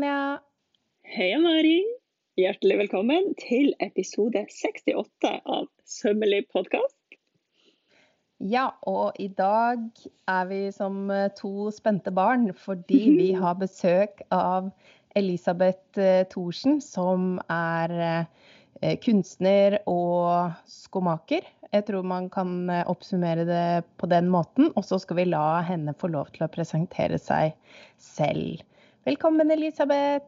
Tanja. Hei, Mari. Hjertelig velkommen til episode 68 av Sømmelig podkast. Ja, og i dag er vi som to spente barn fordi vi har besøk av Elisabeth eh, Thorsen, som er eh, kunstner og skomaker. Jeg tror man kan eh, oppsummere det på den måten. Og så skal vi la henne få lov til å presentere seg selv. Velkommen, Elisabeth.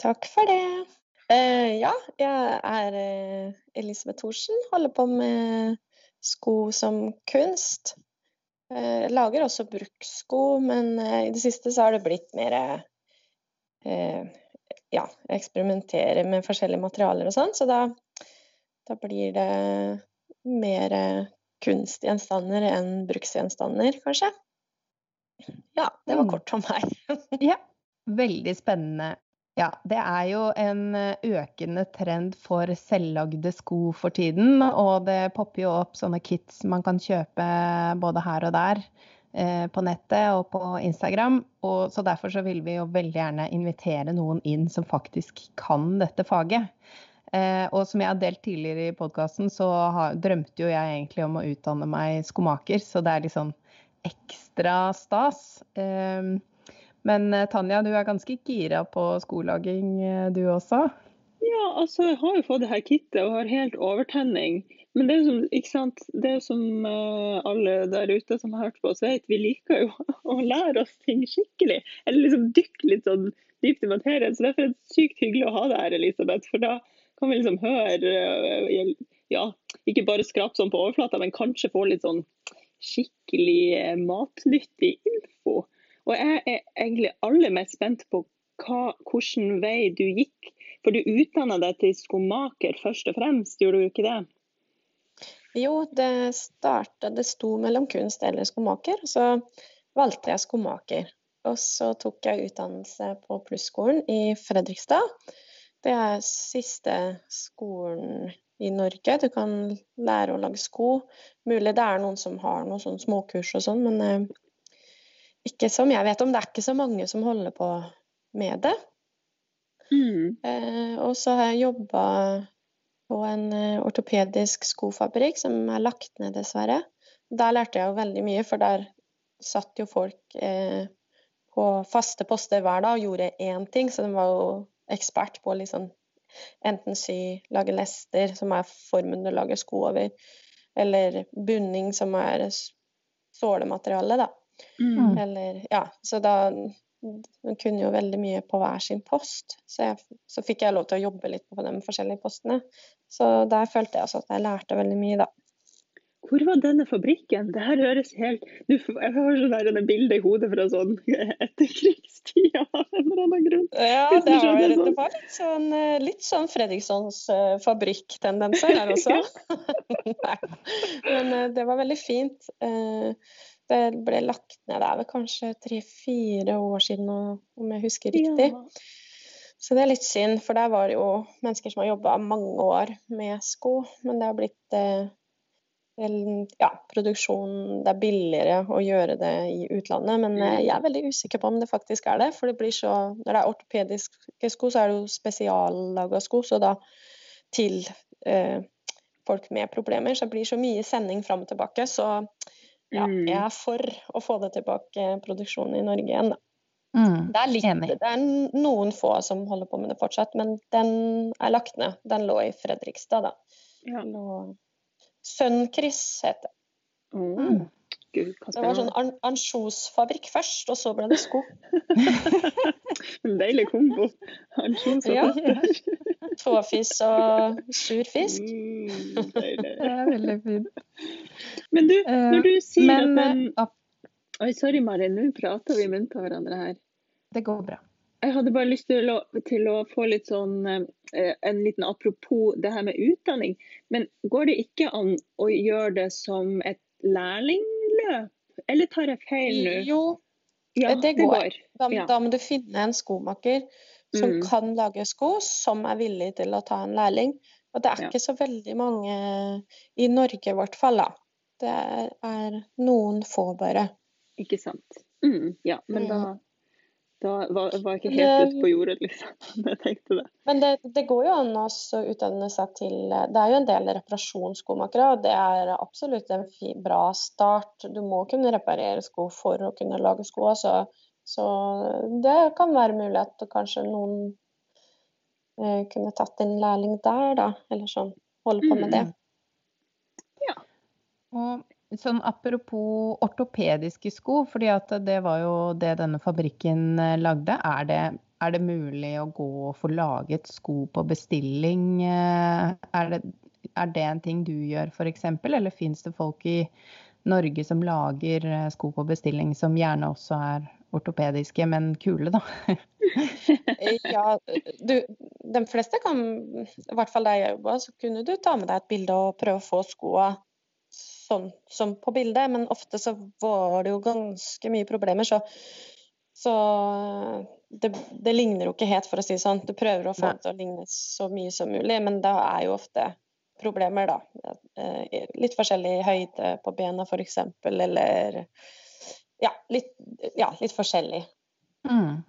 Takk for det. Uh, ja, jeg er uh, Elisabeth Thorsen. Holder på med sko som kunst. Uh, lager også brukssko, men i det siste så har det blitt mer Ja, eksperimentere med forskjellige materialer og sånn. Så da da blir det mer kunstgjenstander enn bruksgjenstander, kanskje. Ja, det var mm. kort om meg. ja, veldig spennende. Ja, det er jo en økende trend for selvlagde sko for tiden. Og det popper jo opp sånne kits man kan kjøpe både her og der eh, på nettet og på Instagram. Og så derfor så vil vi jo veldig gjerne invitere noen inn som faktisk kan dette faget. Eh, og som jeg har delt tidligere i podkasten, så har, drømte jo jeg egentlig om å utdanne meg skomaker, så det er litt sånn ekstra stas. Eh, men eh, Tanja, du er ganske gira på skolaging eh, du også? Ja, altså jeg har jo fått det her kittet og har helt overtenning. Men det er jo som, ikke sant? Det er som uh, alle der ute som har hørt på oss vet, vi liker jo å lære oss ting skikkelig. Eller liksom dykke litt sånn dypt i materien. Så derfor er det sykt hyggelig å ha deg her, Elisabeth. For da kan vi liksom høre eh, ja, ikke bare skrape sånn på overflata, men kanskje få litt sånn skikkelig eh, matnyttig info. Og jeg er egentlig aller mest spent på hva, hvilken vei du gikk. For du utdanna deg til skomaker først og fremst, gjorde du ikke det? Jo, det starta Det sto mellom kunst eller skomaker. Så valgte jeg skomaker. Og så tok jeg utdannelse på Plusskolen i Fredrikstad. Det er siste skolen i Norge. Du kan lære å lage sko. Mulig det er noen som har noen sånn småkurs og sånn, men eh, ikke som jeg vet om. Det er ikke så mange som holder på med det. Mm. Eh, og så har jeg jobba på en eh, ortopedisk skofabrikk som er lagt ned, dessverre. Der lærte jeg jo veldig mye, for der satt jo folk eh, på faste poster hver dag og gjorde én ting, så de var jo ekspert på liksom enten sy, lage lester, som er formen du lager sko over, eller bunning, som er sålemateriale, da. Mm. Eller Ja, så da hun kunne jo veldig mye på hver sin post, så, jeg, så fikk jeg lov til å jobbe litt på de forskjellige postene. Så der følte jeg også at jeg lærte veldig mye, da. Hvor var denne fabrikken? Det her høres helt du, Jeg har sånn bilde i hodet fra sånn etterkrigstida av en eller annen grunn. Ja, det, var, det, sånn. var litt sånn, eh, litt sånn Fredrikssons uh, fabrikktendenser her også. Men uh, det var veldig fint. Uh, det ble lagt ned der ved kanskje tre-fire år siden, om jeg husker riktig. Ja. Så det er litt synd, for der var det jo mennesker som har jobba mange år med sko. Men det har blitt ja, produksjon Det er billigere å gjøre det i utlandet, men eh, jeg er veldig usikker på om det faktisk er det. For det blir så Når det er ortopediske sko, så er det jo spesiallaga sko, så da til eh, folk med problemer, så det blir så mye sending fram og tilbake. Så ja, mm. jeg er for å få det tilbake produksjonen i Norge igjen, da. Mm, det, er litt, det er noen få som holder på med det fortsatt, men den er lagt ned. Den lå i Fredrikstad, da. Ja. Lå Sønn-Chris het det. Mm. Gud, det var sånn an ansjosfabrikk først, og så ble det sko. en deilig kombo. Ansjos og ja. Tåfis og sur fisk. Mm, det er veldig fint. Men du, når du sier sier Men, at den eh, Oi, sorry Mari, nå prater vi munnen på hverandre her. Det går bra. Jeg hadde bare lyst til å, til å, få litt sånn eh, en liten apropos det her med utdanning. Men går det ikke an å gjøre det som et lærlingløp? Eller tar jeg feil nå? Jo, ja, det, går. Det går. Da, ja. da, må du finne en skomaker som mm. kan lage sko, som er villig til å ta en lærling. Og det er ja. ikke så veldig mange i Norge i hvert fall, da. Det er noen få, bare. Ikke sant. Mm, ja, men mm. da Da var jeg ikke helt ute på jordet, liksom. Jeg tenkte det. Men det, det går jo an å utdanne seg til Det er jo en del reparasjonsskomakere, og det er absolutt en bra start. Du må kunne reparere sko for å kunne lage sko. Så, så det kan være mulig at kanskje noen eh, kunne tatt en lærling der, da. Eller sånn. Holde på med det. Mm. Ja. Og Sånn apropos ortopediske sko, fordi at det var jo det denne fabrikken eh, lagde. Er det, er det mulig å gå og få laget sko på bestilling? Eh, er det, er det en ting du gjør f.eks., eller fins det folk i Norge som lager eh, sko på bestilling som gjerne også er ortopediske, men kule, da? ja, du, de fleste kan, i hvert fall der jeg jobba, så kunne du ta med deg et bilde og prøve å få skoa sånn som på bildet, men ofte så var det jo ganske mye problemer, så, så det, det, ligner jo ikke helt, for å si det sånn. Du prøver å få det til å ligne så mye som mulig, men det er jo ofte problemer, da. Eh, litt forskjellig høyde på bena, f.eks., eller ja litt, ja, litt forskjellig. Mm.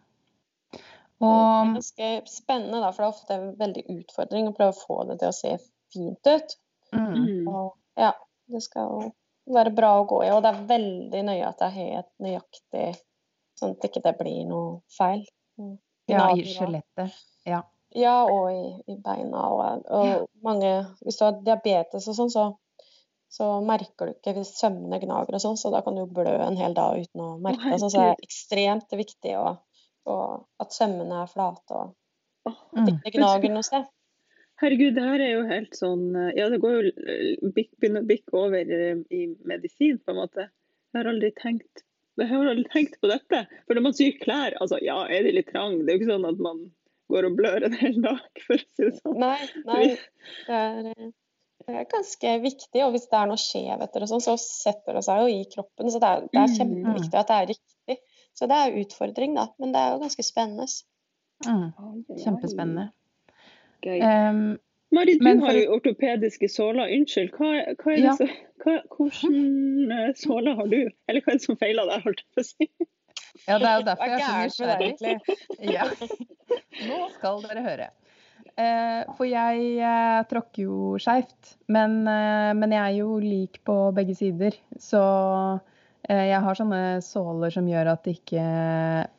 Og... Det er ganske spennende, da, for det er ofte en veldig utfordring å prøve å få det til å se fint ut. Mm. Og, ja. Det skal være bra å gå i. Og det er veldig nøye at det er helt nøyaktig, sånn at det ikke blir noe feil. Ja, i skjelettet. Ja. ja, og i, i beina. Og, og ja. mange Hvis du har diabetes og sånn, så, så merker du ikke hvis sømmene gnager og sånn, så da kan du blø en hel dag uten å merke det. Så det er ekstremt viktig å, å, at sømmene er flate og at det ikke gnager noe sted. Herregud, det her er jo helt sånn eh, Ja, det går jo eh, begynner å bikke over eh, i medisin, på en måte. Jeg har aldri tenkt jeg har aldri tenkt på dette. For når man syr klær, altså ja, er de litt trang? Det er jo ikke sånn at man går og blør en hel dag, for å si det sånn. Nei, nei. Det er, det er ganske viktig. Og hvis det er noe skjevheter og sånn, så setter det seg jo i kroppen. Så det er, det er mm. kjempeviktig at det er riktig. Så det er utfordring, da. Men det er jo ganske spennende. Mm. Kjempespennende. Gøy. Um, Marit, du har jo ortopediske såler. Unnskyld, hva, hva er det ja. så, hva, hvordan uh, såler har du? Eller hva er det som feiler deg, holdt jeg på å si? Ja, det er jo derfor jeg er så nysgjerrig. Ja. Nå skal dere høre. Uh, for jeg uh, tråkker jo skeivt, men, men, jeg er jo lik på begge sider. Så Eh, jeg har sånne såler som gjør at det ikke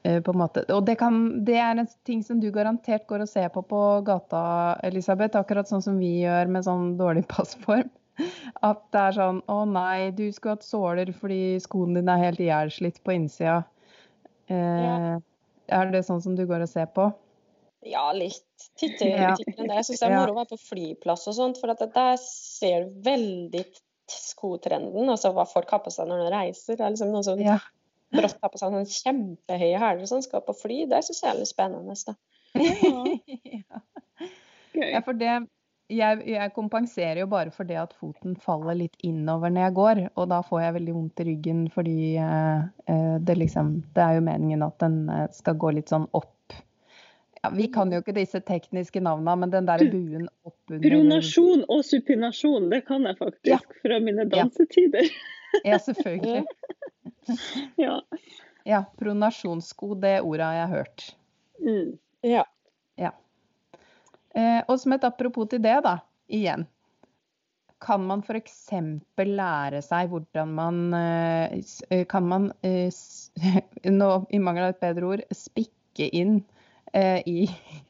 eh, på en måte Og det, kan, det, er en ting som du garantert går og ser på på gata, Elisabeth. Akkurat sånn som vi gjør med sånn dårlig passform. At det er sånn Å nei, du skulle hatt såler fordi skoene dine er helt ihjelslitt på innsida. Eh, ja. Er det sånn som du går og ser på? Ja, litt. Titter, ja. Jeg syns det er moro å være på flyplass og sånt, for der ser du veldig skotrenden, altså hva folk har på seg når de reiser. Det er liksom noen som ja. brått har på seg noen kjempehøye hæler som skal på fly. Det syns jeg er litt spennende. Da. ja. ja, for det jeg, jeg, kompenserer jo bare for det at foten faller litt innover når jeg går. Og da får jeg veldig vondt i ryggen fordi eh, eh det liksom Det er jo meningen at den eh, skal gå litt sånn opp ja, vi kan jo ikke disse tekniske navnene, men den der buen oppunder Pronasjon og supinasjon, det kan jeg faktisk ja. fra mine dansetider. Ja, selvfølgelig. ja. ja. Pronasjonssko, det ordet har jeg hørt. Mm. Ja. ja. Eh, og som et apropos til det, da, igjen. Kan man f.eks. lære seg hvordan man eh, Kan man, eh, nå i mangel av et bedre ord, spikke inn eh, i,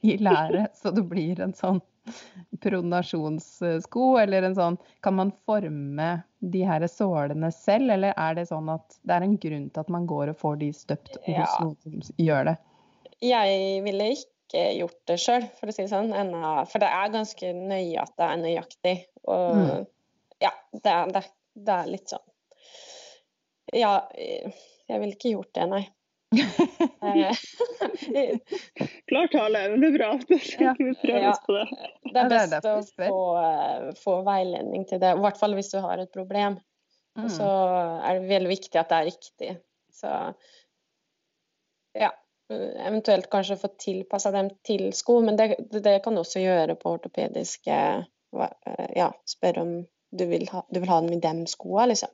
i lære, så det blir en sånn pronasjonssko, eller en sånn Kan man forme de her sålene selv, eller er det sånn at det er en grunn til at man går og får de støpt hos ja. noen som gjør det? Jeg ville ikke gjort det sjøl, for å si det sånn. Ennå, for det er ganske nøye at det er nøyaktig. Og mm. ja, det er, det, det er litt sånn Ja, jeg ville ikke gjort det, nei. Klar tale, men det er bra. Skal vi prøve oss på det. Det er best å få, eh, få, veiledning til det, i hvert fall hvis du har et problem. Og så mm. er det veldig viktig at det er riktig. Så ja, eventuelt kanskje få tilpassa dem til sko, men det, det, kan du også gjøre på ortopediske eh, Ja, spørre om du vil ha, du vil ha dem i dem skoa, liksom.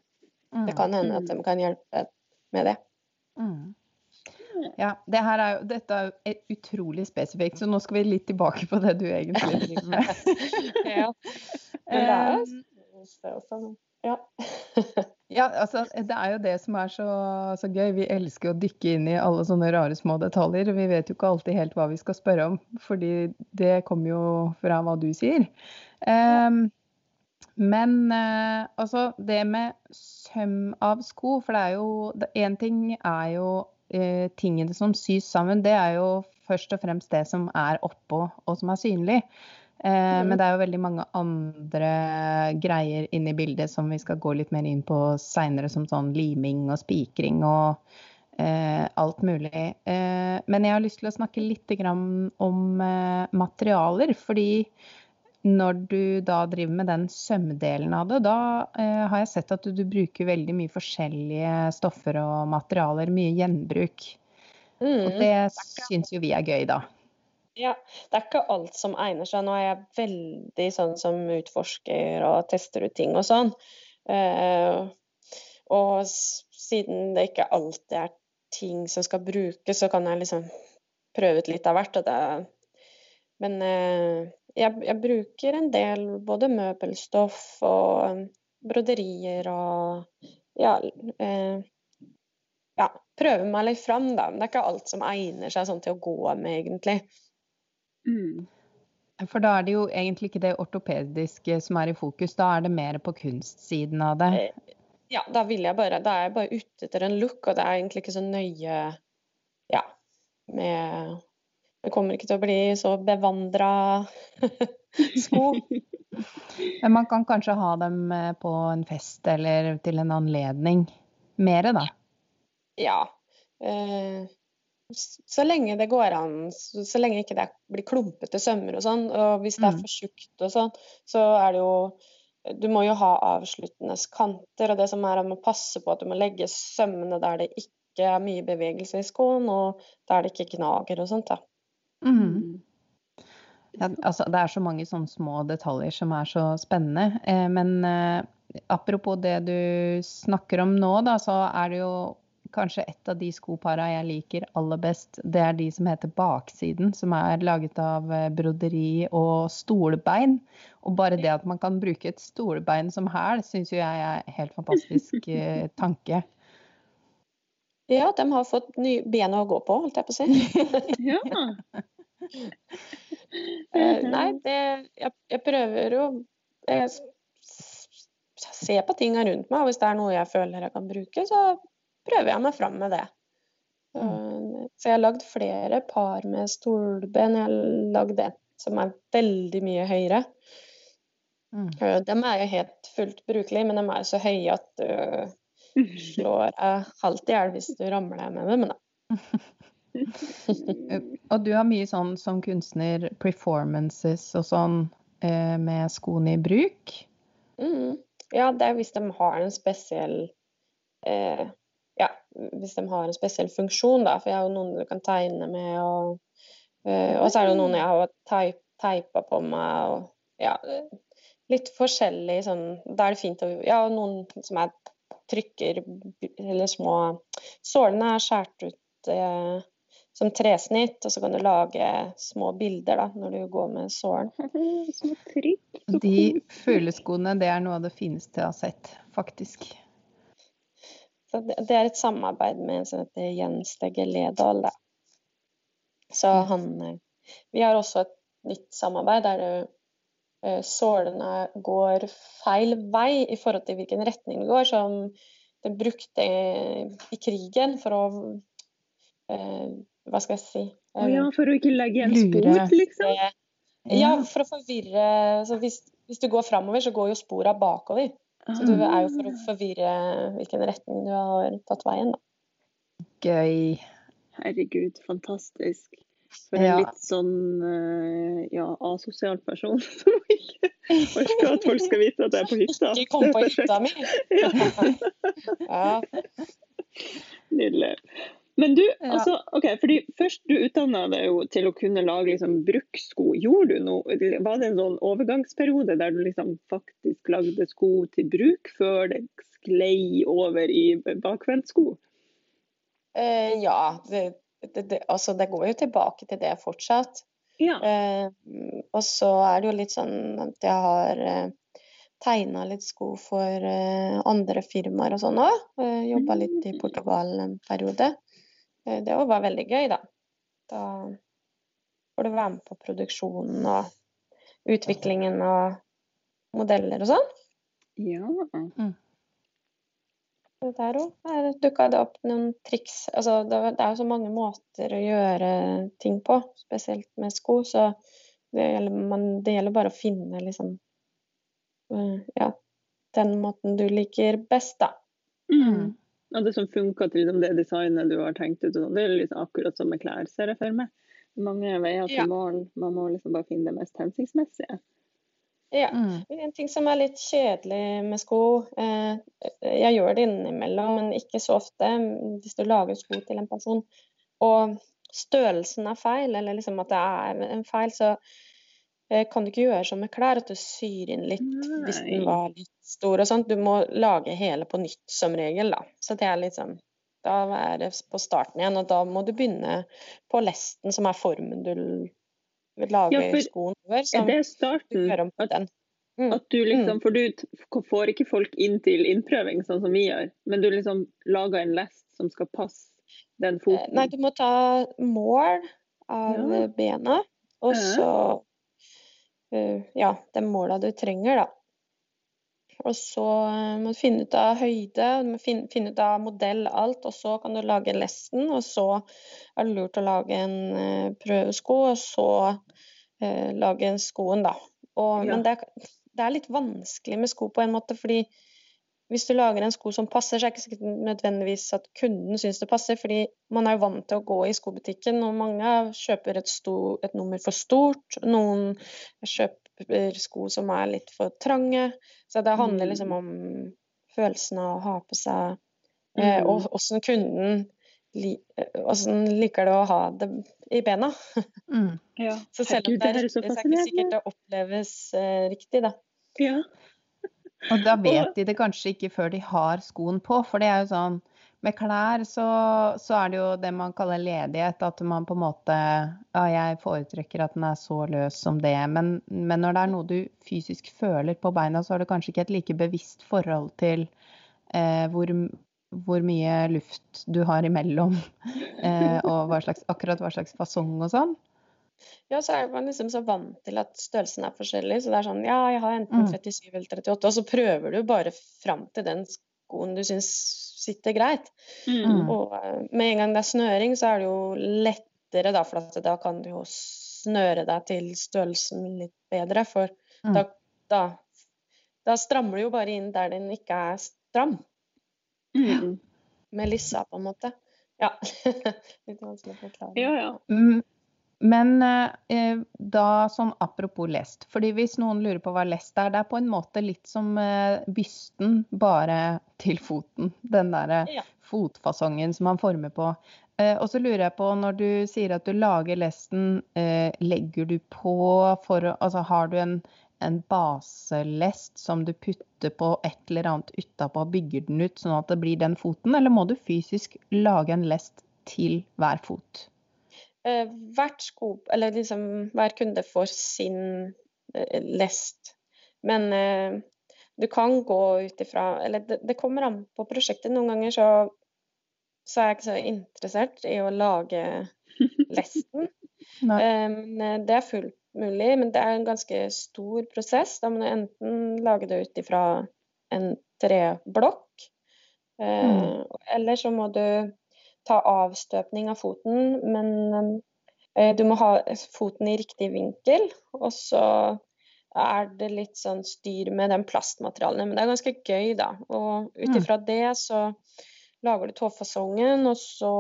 Det kan hende at mm. de kan hjelpe med det. Mm. Ja, det her er jo, dette er jo utrolig spesifikt, så nå skal vi litt tilbake på det du egentlig driver med. ja. Men det er jo. Ja. ja, altså det er jo det som er så, så, gøy. Vi elsker å dykke inn i alle sånne rare små detaljer. Vi vet jo ikke alltid helt hva vi skal spørre om, fordi det kommer jo fra hva du sier. Um, men eh, altså det med søm av sko, for det er jo Én ting er jo uh, tingene som sys sammen. Det er jo først og fremst det som er oppå og som er synlig. Eh, mm. Men det er jo veldig mange andre greier inne i bildet som vi skal gå litt mer inn på seinere, som sånn liming og spikring og eh, alt mulig. Eh, men jeg har lyst til å snakke litt om eh, materialer, fordi når du da driver med den sømdelen av det, da eh, har jeg sett at du, du, bruker veldig mye forskjellige stoffer og materialer, mye gjenbruk. Mm. Og det syns jo vi er gøy, da. Ja, det er ikke alt som egner seg. Nå er jeg veldig sånn som utforsker og tester ut ting og sånn. Eh, og siden det ikke alltid er ting som skal brukes, så kan jeg liksom prøve ut litt av hvert. Det, men uh, jeg, jeg, bruker en del både møbelstoff og broderier og ja, eh, ja, prøver meg litt fram, da. Men det er ikke alt som egner seg sånn til å gå med, egentlig. Mm. For da er det jo egentlig ikke det ortopediske som er i fokus, da er det mer på kunstsiden av det? Eh, ja, da jeg bare Da er jeg bare ute etter en look, og det er egentlig ikke så nøye Ja, med Det kommer ikke til å bli så bevandra sko. Men man kan kanskje ha dem eh, på en fest eller til en anledning. Mere, da? Ja. Eh, så lenge det går an, så, lenge ikke det blir klumpete sømmer og sånn. Og hvis det er mm. for tjukt og sånn, så er det jo Du må jo ha avsluttende kanter, og det som er at man passer på at du må legge sømmene der det ikke er mye bevegelse i skoen, og der det ikke gnager og sånt, da. Mm. Ja, altså, det er så mange sånne små detaljer som er så spennende. Eh, men eh, apropos det du snakker om nå, da, så er det jo kanskje et av de skopara jeg liker aller best, det er de som heter Baksiden, som er laget av eh, broderi og stolbein. Og bare det at man kan bruke et stolbein som hæl, syns jo jeg er en helt fantastisk eh, tanke. Ja, de har fått nye ben å gå på, holdt jeg på å si. ja. uh, nei, det, jeg, jeg, prøver å ser på tinga rundt meg, og hvis det er noe jeg føler jeg kan bruke, så prøver jeg meg fram med det. Mm. Så jeg har lagd flere par med stolben. Jeg har lagd en som er veldig mye høyere. Mm. De er jo helt fullt brukelige, men de er jo så høye at slår jeg halvt i hjel hvis du ramler med dem. og du har mye sånn som kunstner, performances og sånn eh, med skoene i bruk? Mm. Ja, det er hvis de har en spesiell eh, ja, hvis de har en spesiell funksjon, da. For jeg har jo noen du kan tegne med, og, eh, og så er det noen jeg har teip, teipa på meg, og ja Litt forskjellig sånn Da er det fint å Ja, noen som er trykker eller små Sålene er skåret ut eh, som tresnitt, og så kan du lage små bilder da, når du går med sålen. Små trykk. De fugleskoene, det er noe av det fineste jeg har sett, faktisk. Så det er et samarbeid med en som heter Jens Degge Ledal. Da. Så han eh, Vi har også et nytt samarbeid der uh, sålene går feil vei i forhold til hvilken retning det går, som det brukte i, i krigen for å uh, Hva skal jeg si uh, ja, For å ikke legge igjen spor, liksom? Ja, for å forvirre Så hvis, hvis du går framover, så går jo spora bakover. Så du er jo for å forvirre hvilken retning du har tatt veien, da. Gøy. Herregud, fantastisk. For en ja. litt sånn eh, ja, asosial person som ikke orker at folk skal vite at jeg er på hytta. Ikke kom på hytta mi! ja. Nydelig. Men du, ja. altså, ok, fordi først du utdanna deg jo til å kunne lage liksom, brukssko. Gjorde du noe, Var det en sånn overgangsperiode der du liksom faktisk lagde sko til bruk, før det sklei over i bakvendtsko? Eh, ja, det, det, det, altså det går jo tilbake til det fortsatt. Ja. Eh, og så er det jo litt sånn at jeg har eh, tegna litt sko for eh, andre firmaer og sånn òg. Eh, Jobba litt i Portugal en periode. Eh, det òg var veldig gøy, da. Da får du være med på produksjonen og utviklingen av modeller og sånn. ja. Så Der òg dukka det opp noen triks. Altså, det, er- jo så mange måter å gjøre ting på, spesielt med sko. Så det gjelder, man, det gjelder bare å finne liksom eh, Ja, den måten du liker best, da. Mm. Og det som funker til liksom, det designet du har tenkt ut, sånn, det er liksom akkurat som med klær, ser jeg for meg. Mange veier til Ja. mål, man må liksom bare finne det mest hensiktsmessige. Ja. Mm. En ting som er litt kjedelig med sko eh, Jeg gjør det innimellom, men ikke så ofte. Hvis du lager sko til en person, og størrelsen er feil, eller liksom at det er en feil, så eh, kan du ikke gjøre som med klær, at du syr inn litt hvis Nei. den var litt stor og sånt. Du må lage hele på nytt som regel, da. Så det er liksom Da er det på starten igjen, og da må du begynne på lesten, som er formen du vil lage Ja. Er det du starten? At, den. Mm. at du liksom, For du får ikke folk inn til innprøving sånn som vi gjør, men du liksom lager en lest som skal passe den Eh, foten? Nei, du må ta mål av Ja. bena, og så eh, Ja, de måla du trenger, da. Og så eh, må du finne ut av høyde, du må finne, finne ut av modell, alt, og så kan du lage lesten, og så er det lurt å lage en eh, prøvesko, og så eh, lage skoen, da. Og, Ja. Men det, er- det er litt vanskelig med sko på en måte, fordi hvis du lager en sko som passer, så er det ikke nødvendigvis at kunden syns det passer, fordi man er jo vant til å gå i skobutikken, og mange kjøper et, sto, et nummer for stort, noen kjøper sko som er litt for trange. Så det handler liksom om følelsen av å ha på seg eh, Mm. Og åssen kunden li, eh, liker det å ha det i bena. Mm. Ja. Så selv om det er riktig, så er det ikke sikkert det oppleves eh, riktig, da. Ja. Og da vet de det kanskje ikke før de har skoen på, for det er jo sånn med klær så, så er det jo det man kaller ledighet, at man på en måte Ja, jeg foretrekker at den er så løs som det, men, men når det er noe du fysisk føler på beina, så har du kanskje ikke et like bevisst forhold til eh, hvor, hvor mye luft du har imellom, eh, og hva slags, akkurat hva slags fasong og sånn. Ja, så er man liksom så vant til at størrelsen er forskjellig. Så det er sånn, ja, jeg har enten Mm. 37 eller 38, og så prøver du bare fram til den skoen du syns sitter greit. Mm. Og eh, med en gang det er snøring, så er det jo lettere, da, for at da kan du jo snøre deg til størrelsen litt bedre. For Mm. da, da, da strammer du jo bare inn der den ikke er stram, Mm. med lissa, på en måte. Ja. litt vanskelig å forklare. Ja, ja. Men eh, da sånn apropos lest, fordi hvis noen lurer på hva lest er, det er på en måte litt som eh, bysten, bare til foten. Den derre Ja. fotfasongen som man former på. Eh, og så lurer jeg på, når du sier at du lager lesten, eh, legger du på for Altså har du en, en baselest som du putter på et eller annet utapå og bygger den ut sånn at det blir den foten, eller må du fysisk lage en lest til hver fot? Eh, hvert sko, eller liksom hver kunde får sin eh, lest. Men eh, du kan gå ut ifra Eller det, det kommer an på prosjektet. Noen ganger så, så er jeg ikke så interessert i å lage lesten. Eh, men eh, det er fullt mulig, men det er en ganske stor prosess. Da må du enten lage det ut ifra en treblokk, eh, eller så må du ta avstøpning av foten, men eh, du må ha foten i riktig vinkel. Og så er det litt sånn styr med den plastmaterialene, men det er ganske gøy, da. Og ut ifra det så lager du tåfasongen, og så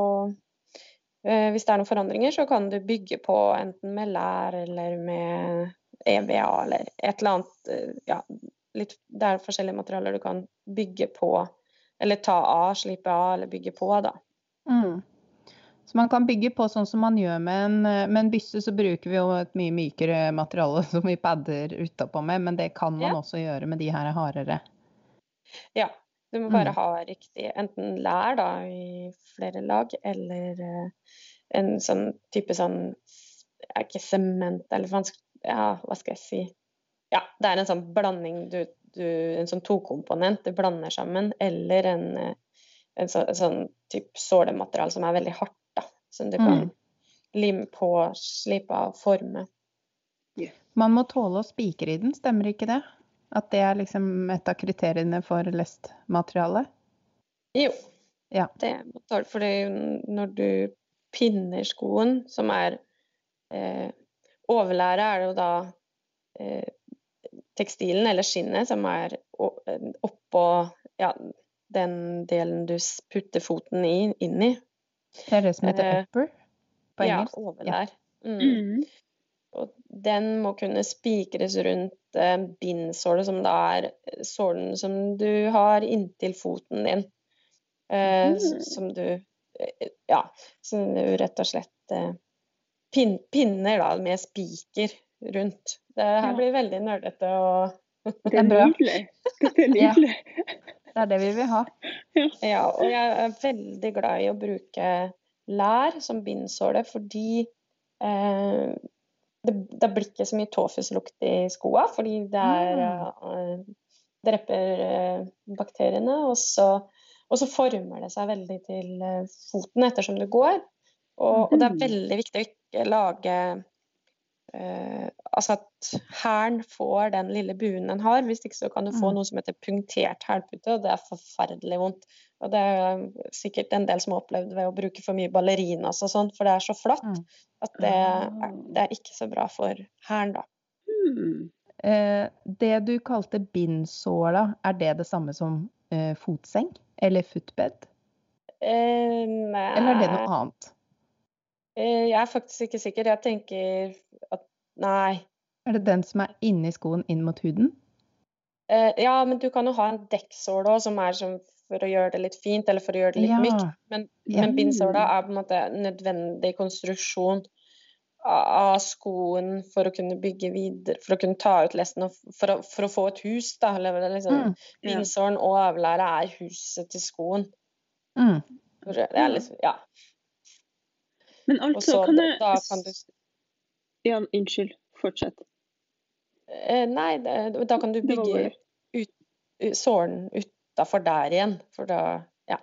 eh, hvis det er noen forandringer, så kan du bygge på enten med lær eller med EVA eller et eller annet. eh, Ja, litt, det er forskjellige materialer du kan bygge på, eller ta av, slipe av eller bygge på, da. Mm. Så man kan bygge på sånn som man gjør med en, eh, med en bysse, så bruker vi jo et mye mykere materiale som vi padder utapå med, men det kan man Ja. også gjøre med de her hardere. Ja, du må bare Mm. ha riktig enten lær da, i flere lag, eller en sånn type sånn er Ikke sement, eller ja, hva skal jeg si Ja, det er en sånn blanding du, du En sånn tokomponent du blander sammen, eller en, en, så, en sånn type sålemateriale som er veldig hardt, da. Som du kan mm. lime på, slipe av, forme. Man må tåle å spikre i den, stemmer ikke det? At det er liksom et av kriteriene for lestmateriale? Jo, ja. det må tåle. For når du pinner skoen, som er eh, Overlæret er det jo da eh, tekstilen eller skinnet som er oppå ja, den delen du putter foten i, inn i. Det er det som heter eh, upper på engelsk? Ja, overlær. Mm. Mm. Og den må kunne spikres rundt eh, bindsålet, som da er sålen som du har inntil foten din. Eh, mm. Som du eh, Ja, som du rett og slett eh, pin, pinner da, med spiker rundt. Det her blir veldig nerdete og Det er nydelig. Det er nydelig. Ja. Det er det vi vil ha. Ja, og jeg er veldig glad i å bruke lær som bindsåle fordi eh, det, det, blir ikke så mye tofuslukt i skoa, fordi det er eh, dreper eh, bakteriene. Og så, og så, former det seg veldig til uh, foten ettersom du går. Og, og, det er mm. veldig viktig å ikke lage eh, Altså at hælen får den lille buen den har. Hvis ikke så kan du få mm. noe som heter punktert hælpute, og det er forferdelig vondt. Og det er sikkert en del som har opplevd ved å bruke for mye ballerinas og sånn, for det er så flatt mm. at det er, ah. det er, ikke så bra for hælen, da. Mm. Eh, det du kalte bindsåla, er det det samme som eh, fotseng? Eller footbed? Eh, nei Eller er det noe annet? Eh, jeg er faktisk ikke sikker. Jeg tenker at nei. Er det den som er inni skoen inn mot huden? Eh, ja, men du kan jo ha en dekksåle òg, som er som for å gjøre det litt fint, eller for å gjøre det litt ja. mykt. Men, ja. men bindsåla er på en måte nødvendig konstruksjon av skoen for å kunne bygge videre, for å kunne ta ut lesten og for å, for å få et hus. da, liksom, mm. Bindsålen og avlæret er huset til skoen. Mm. Det er liksom, ja. Men altså, så, kan jeg da kan du... Ja, unnskyld. Fortsett. Eh, nei, da kan du bygge ut, sålen utafor der igjen. For da Ja.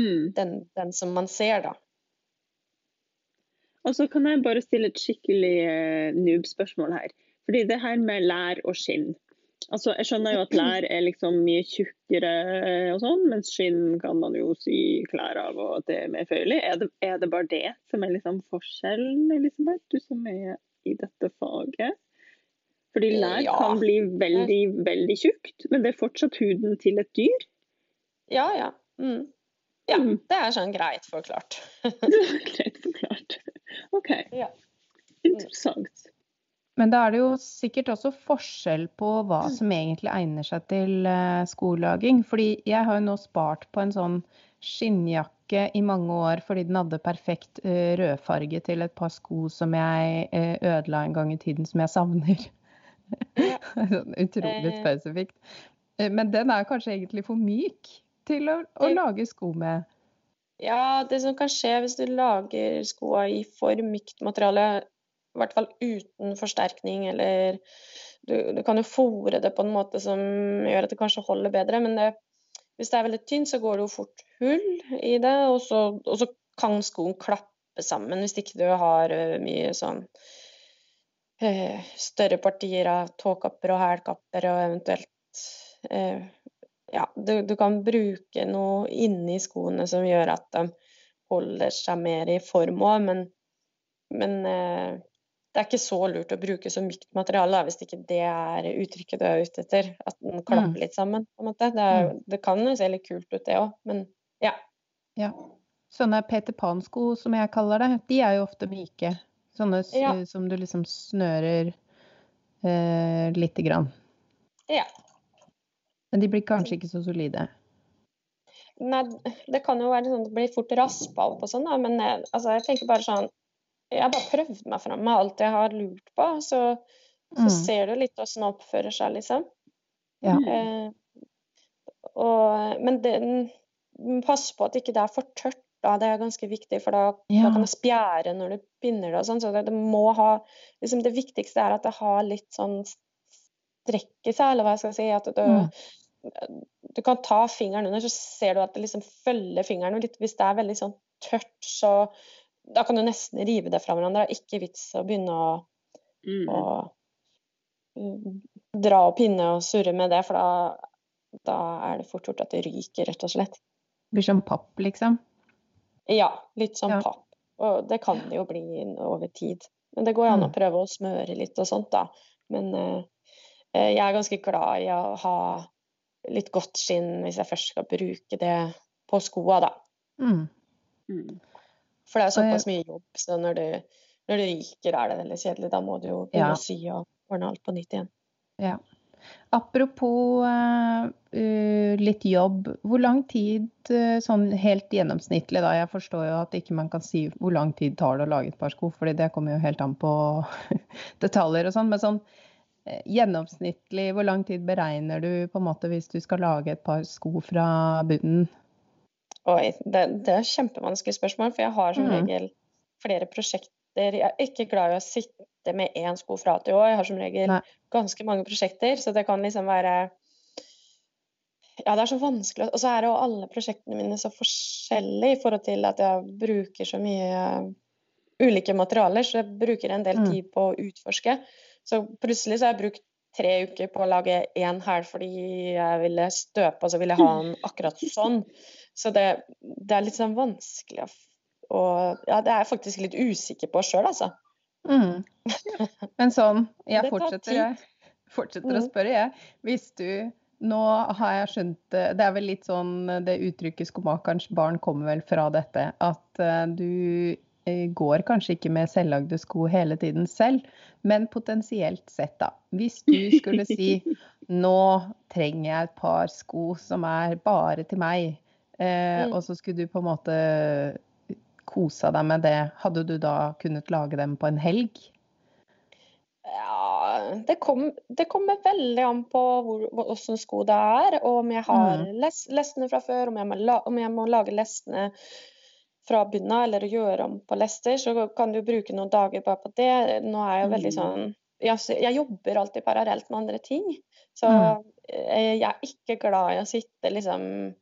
Mm. Den, den, som man ser, da. Og så kan jeg bare stille et skikkelig uh, noob-spørsmål her. Fordi det her med lær og skinn Altså, jeg skjønner jo at lær er liksom mye tjukkere og sånn, mens skinn kan man jo sy klær av, og at det er mer føyelig. Er, er, det bare det som er liksom forskjellen, Elisabeth, du som er i dette faget? Fordi lær ja. kan bli veldig, veldig tjukt, men det er fortsatt huden til et dyr? Ja, ja. Mm. Ja, mm. det er sånn greit forklart. greit forklart. OK. Ja. Interessant. Men da er det jo sikkert også forskjell på hva mm. som egentlig egner seg til uh, skolaging. Fordi jeg har jo nå spart på en sånn skinnjakke i mange år fordi den hadde perfekt uh, rødfarge til et par sko som jeg uh, ødela en gang i tiden, som jeg savner. sånn utrolig spesifikt. Men den er kanskje egentlig for myk til å, å lage sko med. Ja, det som kan skje hvis du lager skoa i for mykt materiale, i hvert fall uten forsterkning, eller du, du kan jo fòre det på en måte som gjør at det kanskje holder bedre, men det, hvis det er veldig tynt, så går det jo fort hull i det, og så, og så kan skoen klappe sammen hvis ikke du har eh, mye sånn øh, større partier av tåkapper og hælkapper og eventuelt øh, Ja, du, du, kan bruke noe inni skoene som gjør at de holder seg mer i form òg, men, men øh, det er ikke så lurt å bruke så mykt materiale hvis ikke det er uttrykket du er ute etter. At den klapper mm. litt sammen. på en måte. Det, er, mm. det kan jo se litt kult ut, det òg, men ja. ja. Sånne Peter Pan-sko, som jeg kaller det, de er jo ofte myke. Sånne ja. som du liksom snører eh, lite grann. Ja. Men de blir kanskje ikke så solide? Nei, det kan jo være sånn at det blir fort raspa opp og sånn, da, men eh, altså, jeg tenker bare sånn jeg har bare prøvd meg fram med alt jeg har lurt på. Så, så mm. ser du litt åssen det oppfører seg, liksom. Ja. Eh, og, men det, pass på at ikke det er for tørt da. Det er ganske viktig, for da, Ja. da kan det spjære når du binder det og sånn. Så det, det må ha liksom Det viktigste er at det har litt sånn strekk i seg, eller hva jeg skal si. At du, Mm. du kan ta fingeren under, så ser du at det liksom følger fingeren. Hvis det er veldig sånn tørt, så da kan du nesten rive det fra hverandre. Det er ikke vits å begynne å, Mm. å mm, dra og pinne og surre med det, for da, da er det fort gjort at det ryker, rett og slett. Blir som papp, liksom. Ja, litt som Ja. papp. Og det kan det jo bli over tid. Men det går an å Mm. prøve å smøre litt og sånt, da. Men eh, eh, jeg er ganske glad i å ha litt godt skinn hvis jeg først skal bruke det på skoa, da. Mm. Mm. For det er såpass mye jobb, så når det, når det ryker, er det veldig kjedelig. Da må du jo begynne Ja. å sy og ordne alt på nytt igjen. Ja. Apropos eh, litt jobb. Hvor lang tid, eh, sånn helt gjennomsnittlig da, jeg forstår jo at ikke man kan si hvor lang tid tar det å lage et par sko, fordi det kommer jo helt an på detaljer og sånn, men sånn eh, gjennomsnittlig, hvor lang tid beregner du på en måte hvis du skal lage et par sko fra bunnen? Oi, det, det er kjempevanskelig spørsmål, for jeg har som Mhm. regel flere prosjekter. Jeg er ikke glad i å sitte med én sko fra til Å. Jeg har som regel Nei. ganske mange prosjekter, så det kan liksom være Ja, det er så vanskelig. Og så er jo alle prosjektene mine så forskjellige i forhold til at jeg bruker så mye eh, ulike materialer, så jeg bruker en del Mm. tid på å utforske. Så plutselig så har jeg brukt tre uker på å lage én hæl fordi jeg ville støpe, og så ville jeg ha den akkurat sånn. Så det, det er litt sånn vanskelig å og ja, det er jeg faktisk litt usikker på sjøl, altså. Mm. Men sånn, jeg fortsetter, jeg. Fortsetter å Mm. spørre, jeg. Hvis du Nå har jeg skjønt det Det er vel litt sånn Det uttrykket 'skomakerens barn' kommer vel fra dette. At eh, du eh, går kanskje ikke med selvlagde sko hele tiden selv, men potensielt sett, da. Hvis du skulle si 'nå trenger jeg et par sko som er bare til meg', eh, Mm. og så skulle du på en måte kosa deg med det, hadde du da kunnet lage dem på en helg? Ja, det, kom, det kommer veldig an på hvor, hvor- hvordan sko det er, og om jeg har Mm. les, lestene fra før, om jeg, må la, om jeg må lage lestene fra bunnen av, eller gjøre om på lester, så kan du bruke noen dager bare på det. Nå er jeg jo veldig Mm. sånn jeg, jeg jobber alltid parallelt med andre ting, så Mm. eh, jeg er ikke glad i å sitte liksom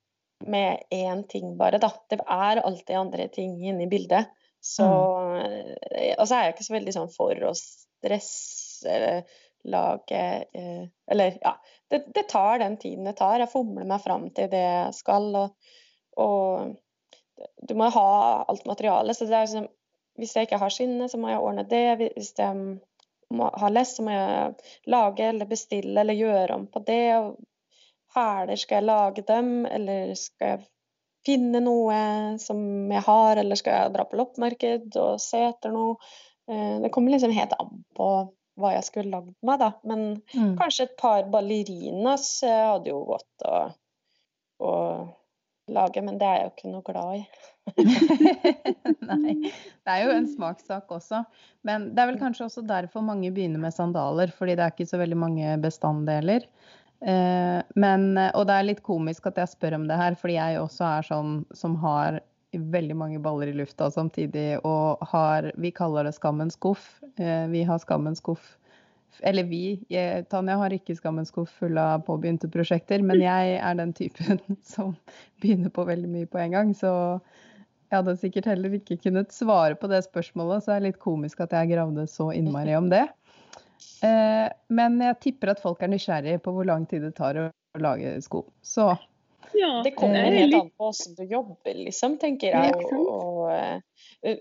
med én ting bare, da. Det er alltid andre ting inne i bildet. Så, mm. og så er jeg ikke så veldig sånn for å stresse eller lage eh, Eller ja. Det, det tar den tiden det tar. Jeg fomler meg fram til det jeg skal. Og, og du må ha alt materialet. Så det er liksom Hvis jeg ikke har skinnet, så må jeg ordne det. Hvis jeg må ha lest, så må jeg lage eller bestille eller gjøre om på det. Og hæler, skal jeg lage dem, eller skal jeg finne noe som jeg har, eller skal jeg dra på loppemarked og se etter noe? Eh, Det kommer liksom helt an på hva jeg skulle lagd meg, da. Men Mm. kanskje et par ballerinas eh, hadde jo gått å, å lage, men det er jeg jo ikke noe glad i. Nei. Det er jo en smakssak også. Men det er vel kanskje også derfor mange begynner med sandaler, fordi det er ikke så veldig mange bestanddeler. Eh, men, og det er litt komisk at jeg spør om det her, fordi jeg også er sånn som har veldig mange baller i lufta samtidig, og har Vi kaller det skammens skuff. Eh, vi har skammens skuff eller vi, jeg, Tanja har ikke skammens skuff full av påbegynte prosjekter, men jeg er den typen som begynner på veldig mye på en gang. Så jeg hadde sikkert heller ikke kunnet svare på det spørsmålet, så det er litt komisk at jeg gravde så innmari om det. Eh, men jeg tipper at folk er nysgjerrig på hvor lang tid det tar å lage sko. Så Ja, Det kommer er helt litt- an på hvordan du jobber, liksom, tenker jeg. Og, og, eh,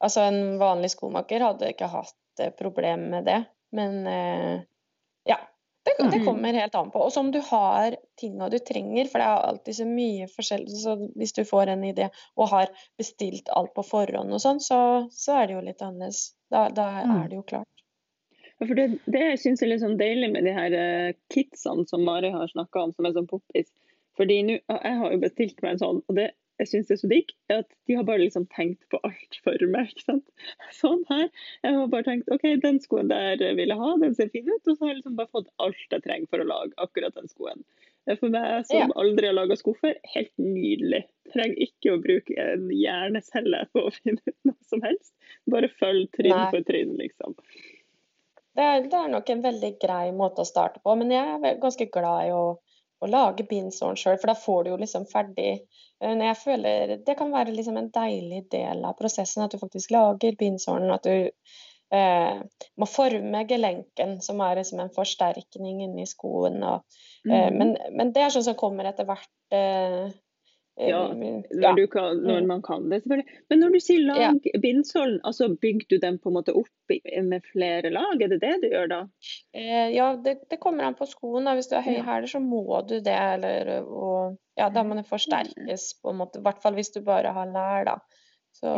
altså, en vanlig skomaker hadde ikke hatt eh, problem med det. Men eh, ja. Det, det Mhm. kommer helt an på. Og om du har tinga du trenger, for det er alltid så mye forskjell. Så hvis du får en idé og har bestilt alt på forhånd og sånn, så, så er det jo litt annerledes. Da, da Mm. er det jo klart. Ja, for det, det jeg syns er litt sånn deilig med de her eh, kitsene som Mari har snakka om, som er sånn poppis. Fordi nå, Jeg har jo bestilt meg en sånn, og det jeg syns er så digg, er at de har bare liksom tenkt på alt for meg. ikke sant? Sånn her. Jeg har bare tenkt OK, den skoen der vil jeg ha, den ser fin ut. Og så har jeg liksom bare fått alt jeg trenger for å lage akkurat den skoen. For meg som Ja. aldri har laga sko før, helt nydelig. Trenger ikke å bruke en hjernecelle på å finne ut noe som helst. Bare følg trinn Nei. for trinn, liksom. Det er, det er nok en veldig grei måte å starte på, men jeg er ganske glad i å, å lage bindsåren sjøl, for da får du jo liksom ferdig men jeg føler Det kan være liksom en deilig del av prosessen at du faktisk lager bindsåren, at du eh, må forme gelenken, som er liksom en forsterkning inni skoen. Og, eh, Mhm. men, men det er sånn som kommer etter hvert. Eh, eh, Ja, ja. Når, du kan, når Mm. man kan det, selvfølgelig. Men når du sier lag Ja. bindsålen, altså bygger du den på en måte opp med flere lag? Er det det du gjør da? Eh, ja, det, det kommer an på skoen. Da. Hvis du har høye hæler, så må du det. Eller, og, ja, da må det forsterkes, på en måte. I hvert fall hvis du bare har lær, da. Så.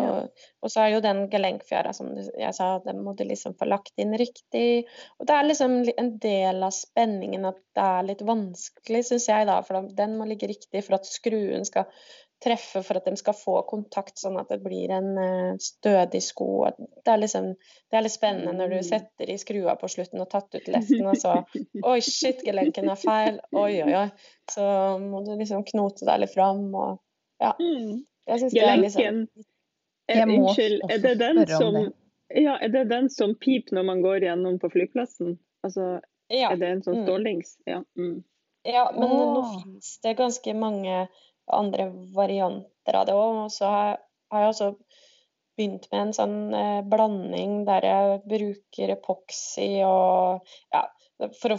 Og så er jo den gelenkfjæra, som jeg sa, den må du liksom få lagt inn riktig. Og det er liksom en del av spenningen at det er litt vanskelig, syns jeg, da. For den må ligge riktig for at skruen skal treffe, for at de skal få kontakt, sånn at det blir en eh, stødig sko. Det er liksom det er litt spennende når du Mm. setter i skrua på slutten og tatt ut leften, og så Oi, shit, gelenken er feil. Oi, oi, oi. Så må du liksom knote deg litt fram og Ja. Jeg syns det er liksom Jeg må Unnskyld, er det den spørre om som det. ja, er det den som piper når man går gjennom på flyplassen? Altså, Ja. Er det en sånn Mm. stålings? Ja. Mm. Ja, men nå finnes det ganske mange andre varianter av det òg. Og så har har jeg også begynt med en sånn eh, blanding der jeg bruker epoxy og Ja, for å,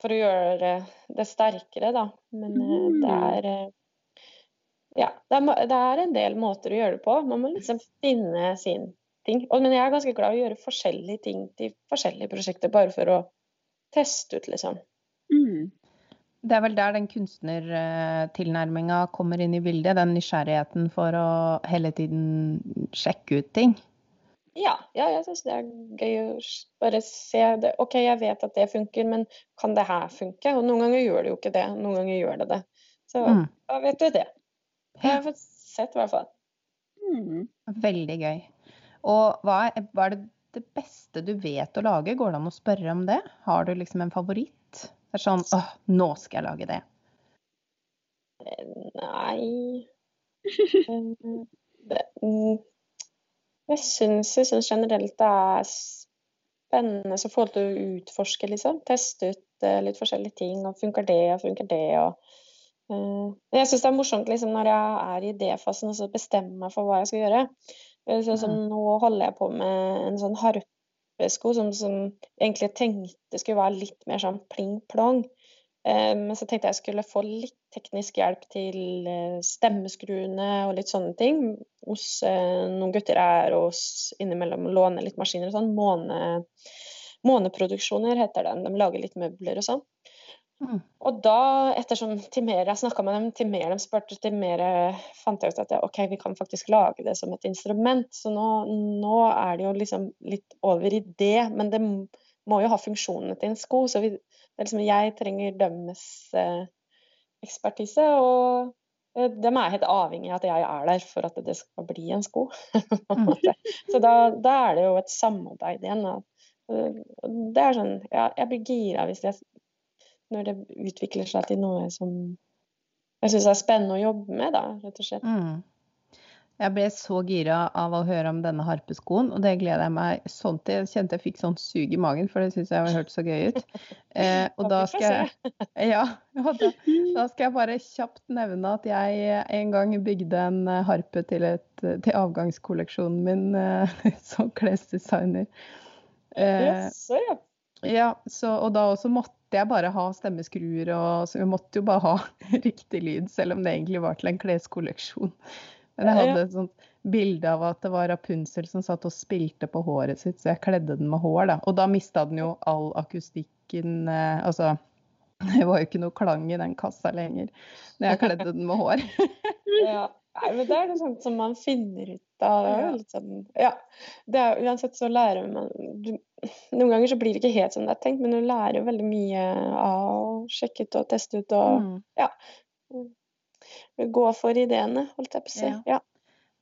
for å gjøre det, sterkere, da. Men mm. det Mm. er eh, Ja, det er, det er en del måter å gjøre det på. Man må liksom finne sin ting. Og, men jeg er ganske glad i å gjøre forskjellige ting til forskjellige prosjekter, bare for å teste ut, liksom. Mm. Det er vel der den kunstnertilnærminga kommer inn i bildet. Den nysgjerrigheten for å hele tiden sjekke ut ting. Ja, ja jeg syns det er gøy å bare se det. OK, jeg vet at det funker, men kan det her funke? Og noen ganger gjør det jo ikke det, noen ganger gjør det det. Så Mm. da vet du det. Det har jeg fått sett, i hvert fall. Mm. Veldig gøy. Og hva er, hva er det, beste du vet å lage? Går det an å spørre om det? Har du liksom en favoritt? Det er sånn åh, nå skal jeg lage det. Nei Eh, det, mm, Jeg syns jeg syns generelt det er spennende så forhold til å utforske, liksom. Teste ut eh, litt forskjellige ting. Og funker det, og funker det, og Jeg syns det er morsomt liksom, når jeg er i idéfasen og så bestemmer meg for hva jeg skal gjøre. Så, så, nå holder jeg på med en sånn harpesko som, som egentlig tenkte skulle være litt mer sånn pling-plong. Eh, Men så tenkte jeg jeg skulle få litt teknisk hjelp til eh, stemmeskruene og litt sånne ting hos eh, noen gutter og hos innimellom låne litt maskiner og sånn. Måne, måneproduksjoner heter den. De lager litt møbler og sånn. Mm. Og da, ettersom til mer jeg snakka med dem, til mer de spurte, til mer eh, fant jeg ut at OK, vi kan faktisk lage det som et instrument. Så nå, nå er det jo liksom litt over i det. Men det må jo ha funksjonene til en sko. Så vi, liksom, jeg trenger dømmes eh, ekspertise, og eh, de er helt avhengig av at jeg er der for at det skal bli en sko. Mm. Så da, da er det jo et samarbeid igjen. Eh, Det er sånn, ja, jeg blir gira hvis jeg, når det utvikler seg til noe som jeg syns er spennende å jobbe med, da, rett og slett. Mm. Jeg ble så gira av å høre om denne harpeskoen, og det gleder jeg meg sånn til. Jeg kjente jeg fikk sånn sug i magen, for det syns jeg hørtes så gøy ut. Eh, og da skal jeg ja, da, da skal jeg bare kjapt nevne at jeg en gang bygde en harpe til, et, til avgangskolleksjonen min eh, som klesdesigner. Eh, Jaså, ja. så, og da også måtte jeg bare ha stemmeskruer, og så vi måtte jo bare ha riktig lyd, selv om det egentlig var til en kleskolleksjon. Men jeg hadde et sånt bilde av at det var Rapunzel som satt og spilte på håret sitt, så jeg kledde den med hår, da. Og da mista den jo all akustikken, eh, altså det var jo ikke noe klang i den kassa lenger når jeg kledde den med hår. Ja. Nei, men det er noe sånt som man finner ut av. Det er jo litt sånn, ja. Det er, uansett så lærer man du, Noen ganger så blir det ikke helt som det er tenkt, men du lærer jo veldig mye av å sjekke ut og teste ut og Mm. gå for ideene, holdt jeg på å si. Ja. Ja.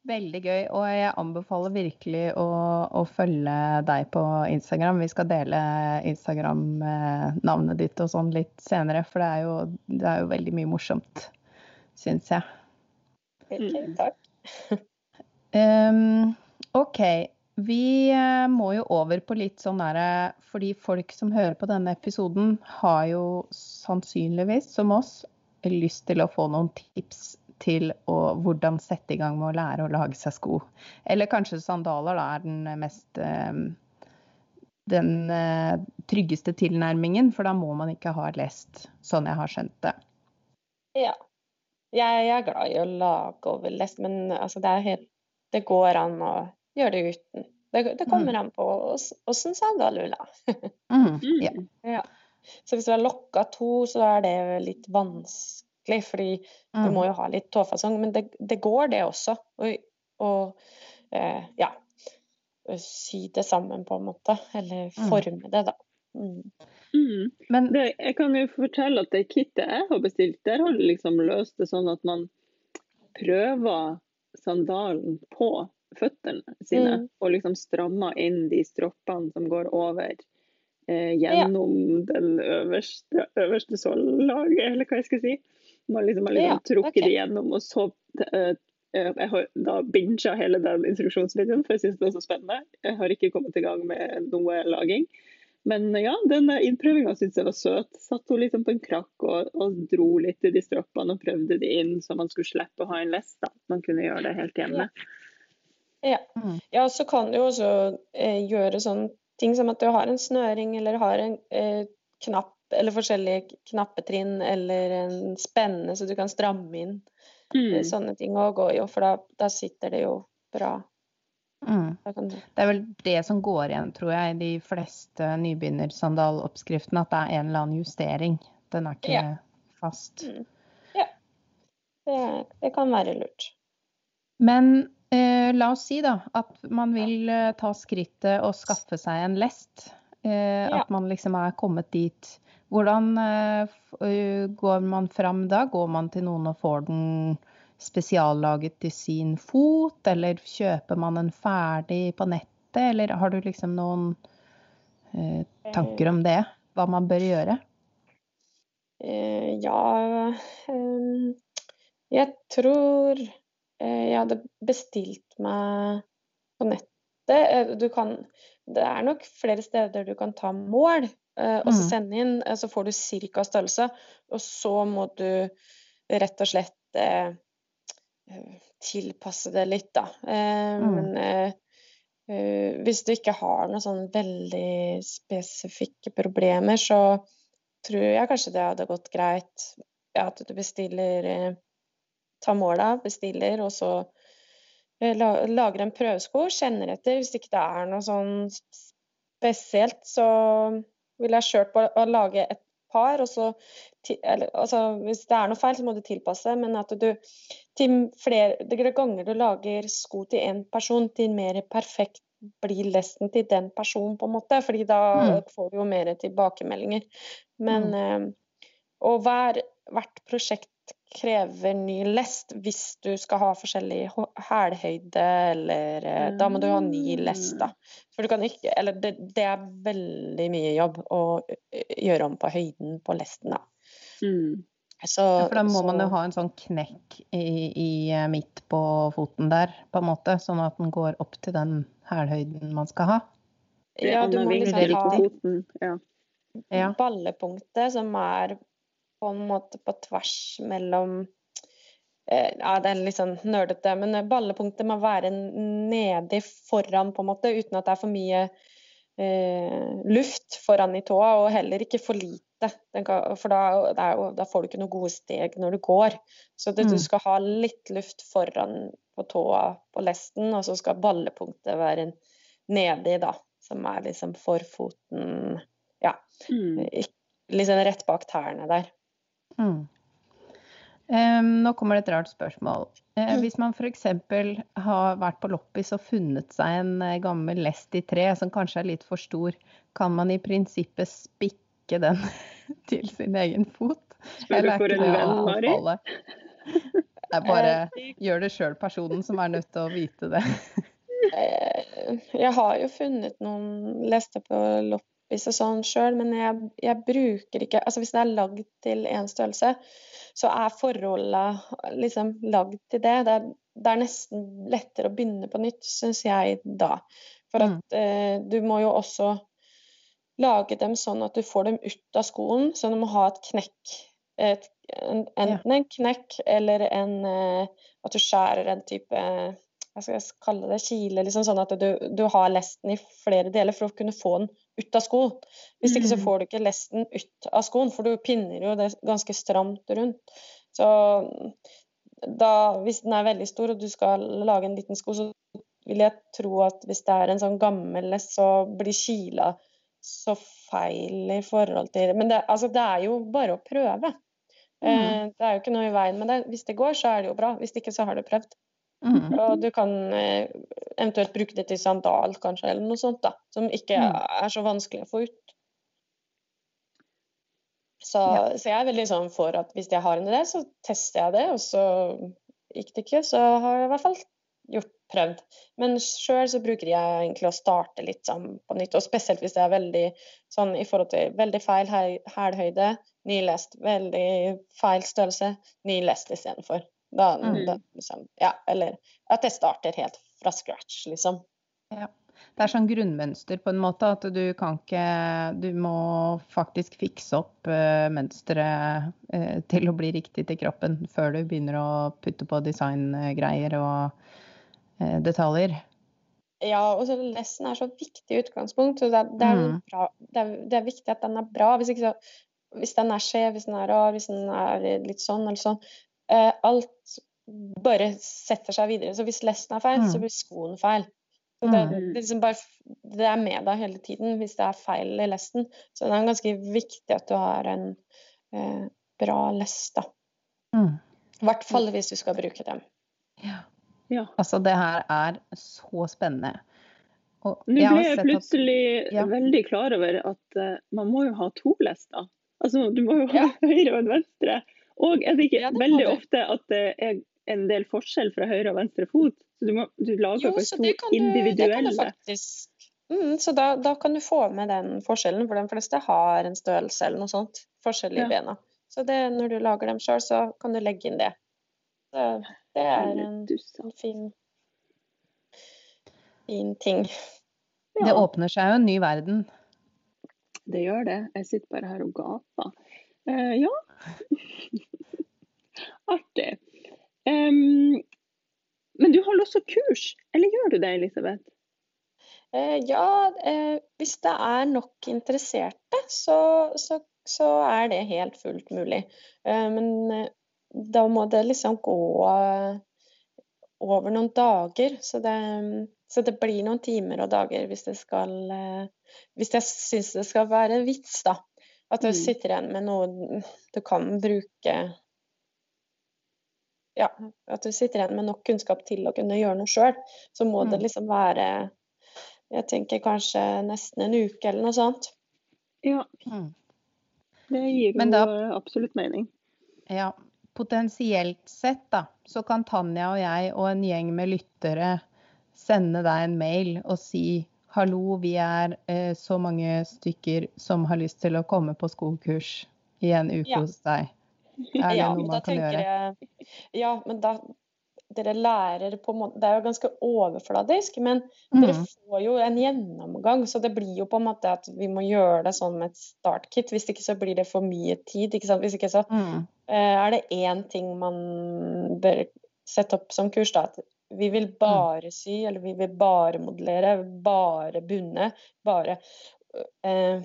Veldig gøy, og jeg anbefaler virkelig å, å følge deg på Instagram. Vi skal dele Instagram-navnet ditt og sånn litt senere, for det er jo, det er jo veldig mye morsomt, syns jeg. Mm. takk. um, OK. Vi eh, må jo over på litt sånn derre Fordi folk som hører på denne episoden, har jo sannsynligvis, som oss, lyst til å få noen tips til å, hvordan sette i gang med å lære å lage seg sko. Eller kanskje sandaler da er den mest eh, den eh, tryggeste tilnærmingen, for da må man ikke ha lest, sånn jeg har skjønt det. Ja. Jeg, er glad i å lage overlest, men altså, det, er helt, det går an å gjøre det uten. Det, det kommer an på åssen sandal lula. Mhm, Mm. ja. Ja. Så hvis du har lokka to, så er det litt vanskelig, fordi du Mm. må jo ha litt tåfasong. Men det, det går, det også. Og, og eh, ja Sy det sammen, på en måte. Eller Mm. forme det, da. Mm. Mm. Men Det, jeg kan jo fortelle at det kittet jeg har bestilt, der har de liksom løst det sånn at man prøver sandalen på føttene sine, Mm. og liksom strammer inn de stroppene som går over eh, gjennom den øverste, øverste sållaget, eller hva jeg skal si. Man liksom har liksom Ja, trukket okay. det gjennom, og så eh, eh, jeg har da binga hele den instruksjonsvideoen, for jeg syns det er så spennende. Jeg har ikke kommet i gang med noe laging. Men ja, den innprøvinga syns jeg var søt. Satt hun liksom på en krakk og, og dro litt i de stroppene og prøvde de inn, så man skulle slippe å ha en lest. da. Man kunne gjøre det helt hjemme. Ja. Mm. ja, så kan du jo også eh, gjøre sånne ting som at du har en snøring eller har en eh, knapp eller forskjellige knappetrinn eller en spenne så du kan stramme inn. Mm. Eh, Sånne ting òg gå jo, for da, da sitter det jo bra. Mm. Det er vel det som går igjen, tror jeg, i de fleste nybegynnersandaloppskriftene, at det er en eller annen justering. Den er ikke Ja. fast. Mm. Ja. Det, det kan være lurt. Men eh, la oss si da at man vil eh, ta skrittet og skaffe seg en lest. Eh, Ja. At man liksom er kommet dit. Hvordan eh, går man fram da? Går man til noen og får den spesiallaget til sin fot, eller kjøper man en ferdig på nettet, eller har du liksom noen eh, tanker om det? Hva man bør gjøre? Eh, ja eh, Jeg tror eh, jeg hadde bestilt meg på nettet. Eh, Du kan Det er nok flere steder du kan ta mål eh, og så Mm. sende inn. Så får du cirka størrelse, og så må du rett og slett tilpasse det litt, da. Eh, Mm. Men eh, eh, hvis du ikke har noen sånn veldig spesifikke problemer, så tror jeg kanskje det hadde gått greit ja, at du bestiller Ta av, bestiller, og så eh, lager en prøvesko, kjenner etter. Hvis ikke det er noe sånn spesielt, så ville jeg kjørt på å lage et par, og så eller, altså, Hvis det er noe feil, så må du tilpasse, men at du til flere ganger du lager sko til én person, til mer perfekt blir lesten til den personen, på en måte. fordi da Mm. får du jo mer tilbakemeldinger. Men Mm. eh, Og hver, hvert prosjekt krever ny lest hvis du skal ha forskjellig hælhøyde, eller mm. Da må du ha ny lest, da. For du kan ikke Eller det, det er veldig mye jobb å eh, gjøre om på høyden på lesten, da. Mm. Så, Ja, for da må så- man jo ha en sånn knekk i, i eh, midt på foten der, på en måte, sånn at den går opp til den hælhøyden man skal ha. Ja, du må liksom ha foten. Ja. Ja. ballepunktet som er på en måte på tvers mellom eh, Ja, det er litt sånn nerdete, men ballepunktet må være nedi foran, på en måte, uten at det er for mye eh, luft foran i tåa, og heller ikke for lite. Den kan, for da, det jo, da får du ikke noen gode steg når du går. Så det, Mm. du skal ha litt luft foran på tåa på lesten, og så skal ballepunktet være nedi, da. Som er liksom for foten Mm. Liksom rett bak tærne der. Mm. Em, nå kommer det et rart spørsmål. Eh, Mm. hvis man f.eks. har vært på loppis og funnet seg en eh, gammel lest i tre som kanskje er litt for stor, kan man i prinsippet spikke den til sin egen fot? Spør du for en venn, Mari? Jeg er bare gjør det sjøl-personen som er nødt til å vite det. Eh, jeg har jo funnet noen lester på loppis og sånn sjøl, men jeg, jeg, bruker ikke Altså hvis det er lagd til én størrelse, så er forholda liksom lagd til det. Det er, det er, nesten lettere å begynne på nytt, syns jeg da. For at mm. eh, du må jo også lage dem sånn at du får dem ut av skoen, så du må ha et knekk. Et, en, enten en knekk eller en eh, At du skjærer en type hva skal jeg kalle det, kile, liksom sånn at du, du, har lesten i flere deler for å kunne få den ut av skoen. Hvis ikke så mm. får du ikke lesten ut av skoen, for du pinner jo det ganske stramt rundt. Så da, hvis den er veldig stor og du skal lage en liten sko, så vil jeg tro at hvis det er en sånn gammel lest, så blir kila så feil i forhold til Men det, altså, det er jo bare å prøve. Mm. Eh, det er jo ikke noe i veien med det. Hvis det går, så er det jo bra. Hvis ikke, så har du prøvd. Mm. Og du kan eh, eventuelt bruke det til sandal, kanskje, eller noe sånt, da. Som ikke mm. er så vanskelig å få ut. Så, ja. så, jeg er veldig sånn for at hvis jeg har en idé, så tester jeg det. Og så gikk det ikke, så har jeg i hvert fall gjort prøvd. Men sjøl så bruker jeg egentlig å starte litt sånn på nytt. Og spesielt hvis det er veldig sånn i forhold til veldig feil hælhøyde, ny lest, veldig feil størrelse, ny lest istedenfor. Da, mm. da, liksom, ja, eller at det starter helt fra scratch, liksom. Ja. Det er sånn grunnmønster på en måte, at du kan ikke Du må faktisk fikse opp uh, mønsteret uh, til å bli riktig til kroppen før du begynner å putte på designgreier og uh, detaljer. Ja, og så lessen er så viktig utgangspunkt. så det det, er mm. bra, det, er, det er, viktig at den er bra. Hvis, så, hvis den er skjev, hvis den er rar, hvis den er litt sånn eller sånn, alt bare setter seg videre. Så hvis lesten er feil, mm. så blir skoen feil. Så det, mm. det, liksom bare, det, er med deg hele tiden hvis det er feil i lesten. Så det er ganske viktig at du har en eh, bra lest, da. Mm. I hvert fall hvis du skal bruke dem. Ja. ja. Altså, det her er så spennende. Og Nå ble jeg plutselig at, ja. veldig klar over at uh, man må jo ha to lester. Altså, du må jo ha ja. høyre og en venstre. Og jeg tenker ja, veldig ofte at det er en del forskjell fra høyre og venstre fot. Så du, må, du lager jo, faktisk to individuelle. Faktisk. Mm, så da, da, kan du få med den forskjellen, for de fleste har en størrelse eller noe sånt. Forskjell i ja. bena. Så det, når du lager dem sjøl, så kan du legge inn det. Så det er en, en fin, fin ting. Ja. Det åpner seg jo en ny verden. Det gjør det. Jeg sitter bare her og gaper. Uh, ja. Artig. Um, men du holder også kurs, eller gjør du det, Elisabeth? Uh, ja, uh, hvis det er nok interesserte, så, så, så, er det helt fullt mulig. men da må det liksom gå over noen dager. Så det, så det, blir noen timer og dager hvis det skal Hvis jeg syns det skal være vits, da. At du mm. sitter igjen med noe du kan bruke Ja, at du sitter igjen med nok kunnskap til å kunne gjøre noe sjøl. Så må mm. det liksom være Jeg tenker kanskje nesten en uke eller noe sånt. Ja. Mm. Det gir jo da, absolutt mening. Ja. Potensielt sett, da, så kan Tanja og jeg og en gjeng med lyttere sende deg en mail og si Hallo, vi er eh, så mange stykker som har lyst til å komme på skogkurs i en uke ja. hos deg. Er det ja, noe man kan gjøre? Jeg, ja, men da dere lærer på en måte Det er jo ganske overfladisk, men mm. dere får jo en gjennomgang. Så det blir jo på en måte at vi må gjøre det sånn med et startkit. Hvis ikke så blir det for mye tid. ikke sant? Hvis ikke så mm. uh, er det én ting man bør sette opp som kurs. da, vi vil mm. bare sy, eller vi vil bare modellere, bare bunne. Bare eh,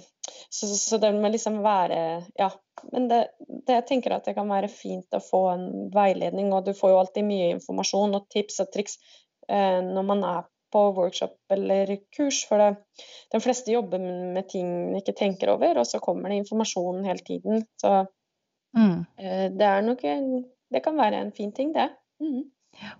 så, så, det må liksom være Ja. Men det, det, jeg tenker at det kan være fint å få en veiledning, og du får jo alltid mye informasjon og tips og triks når man er på workshop eller kurs. For det, de fleste jobber med ting man ikke tenker over, og så kommer det informasjon hele tiden. Så mm. det er nok Det kan være en fin ting, det. Mm. Ja.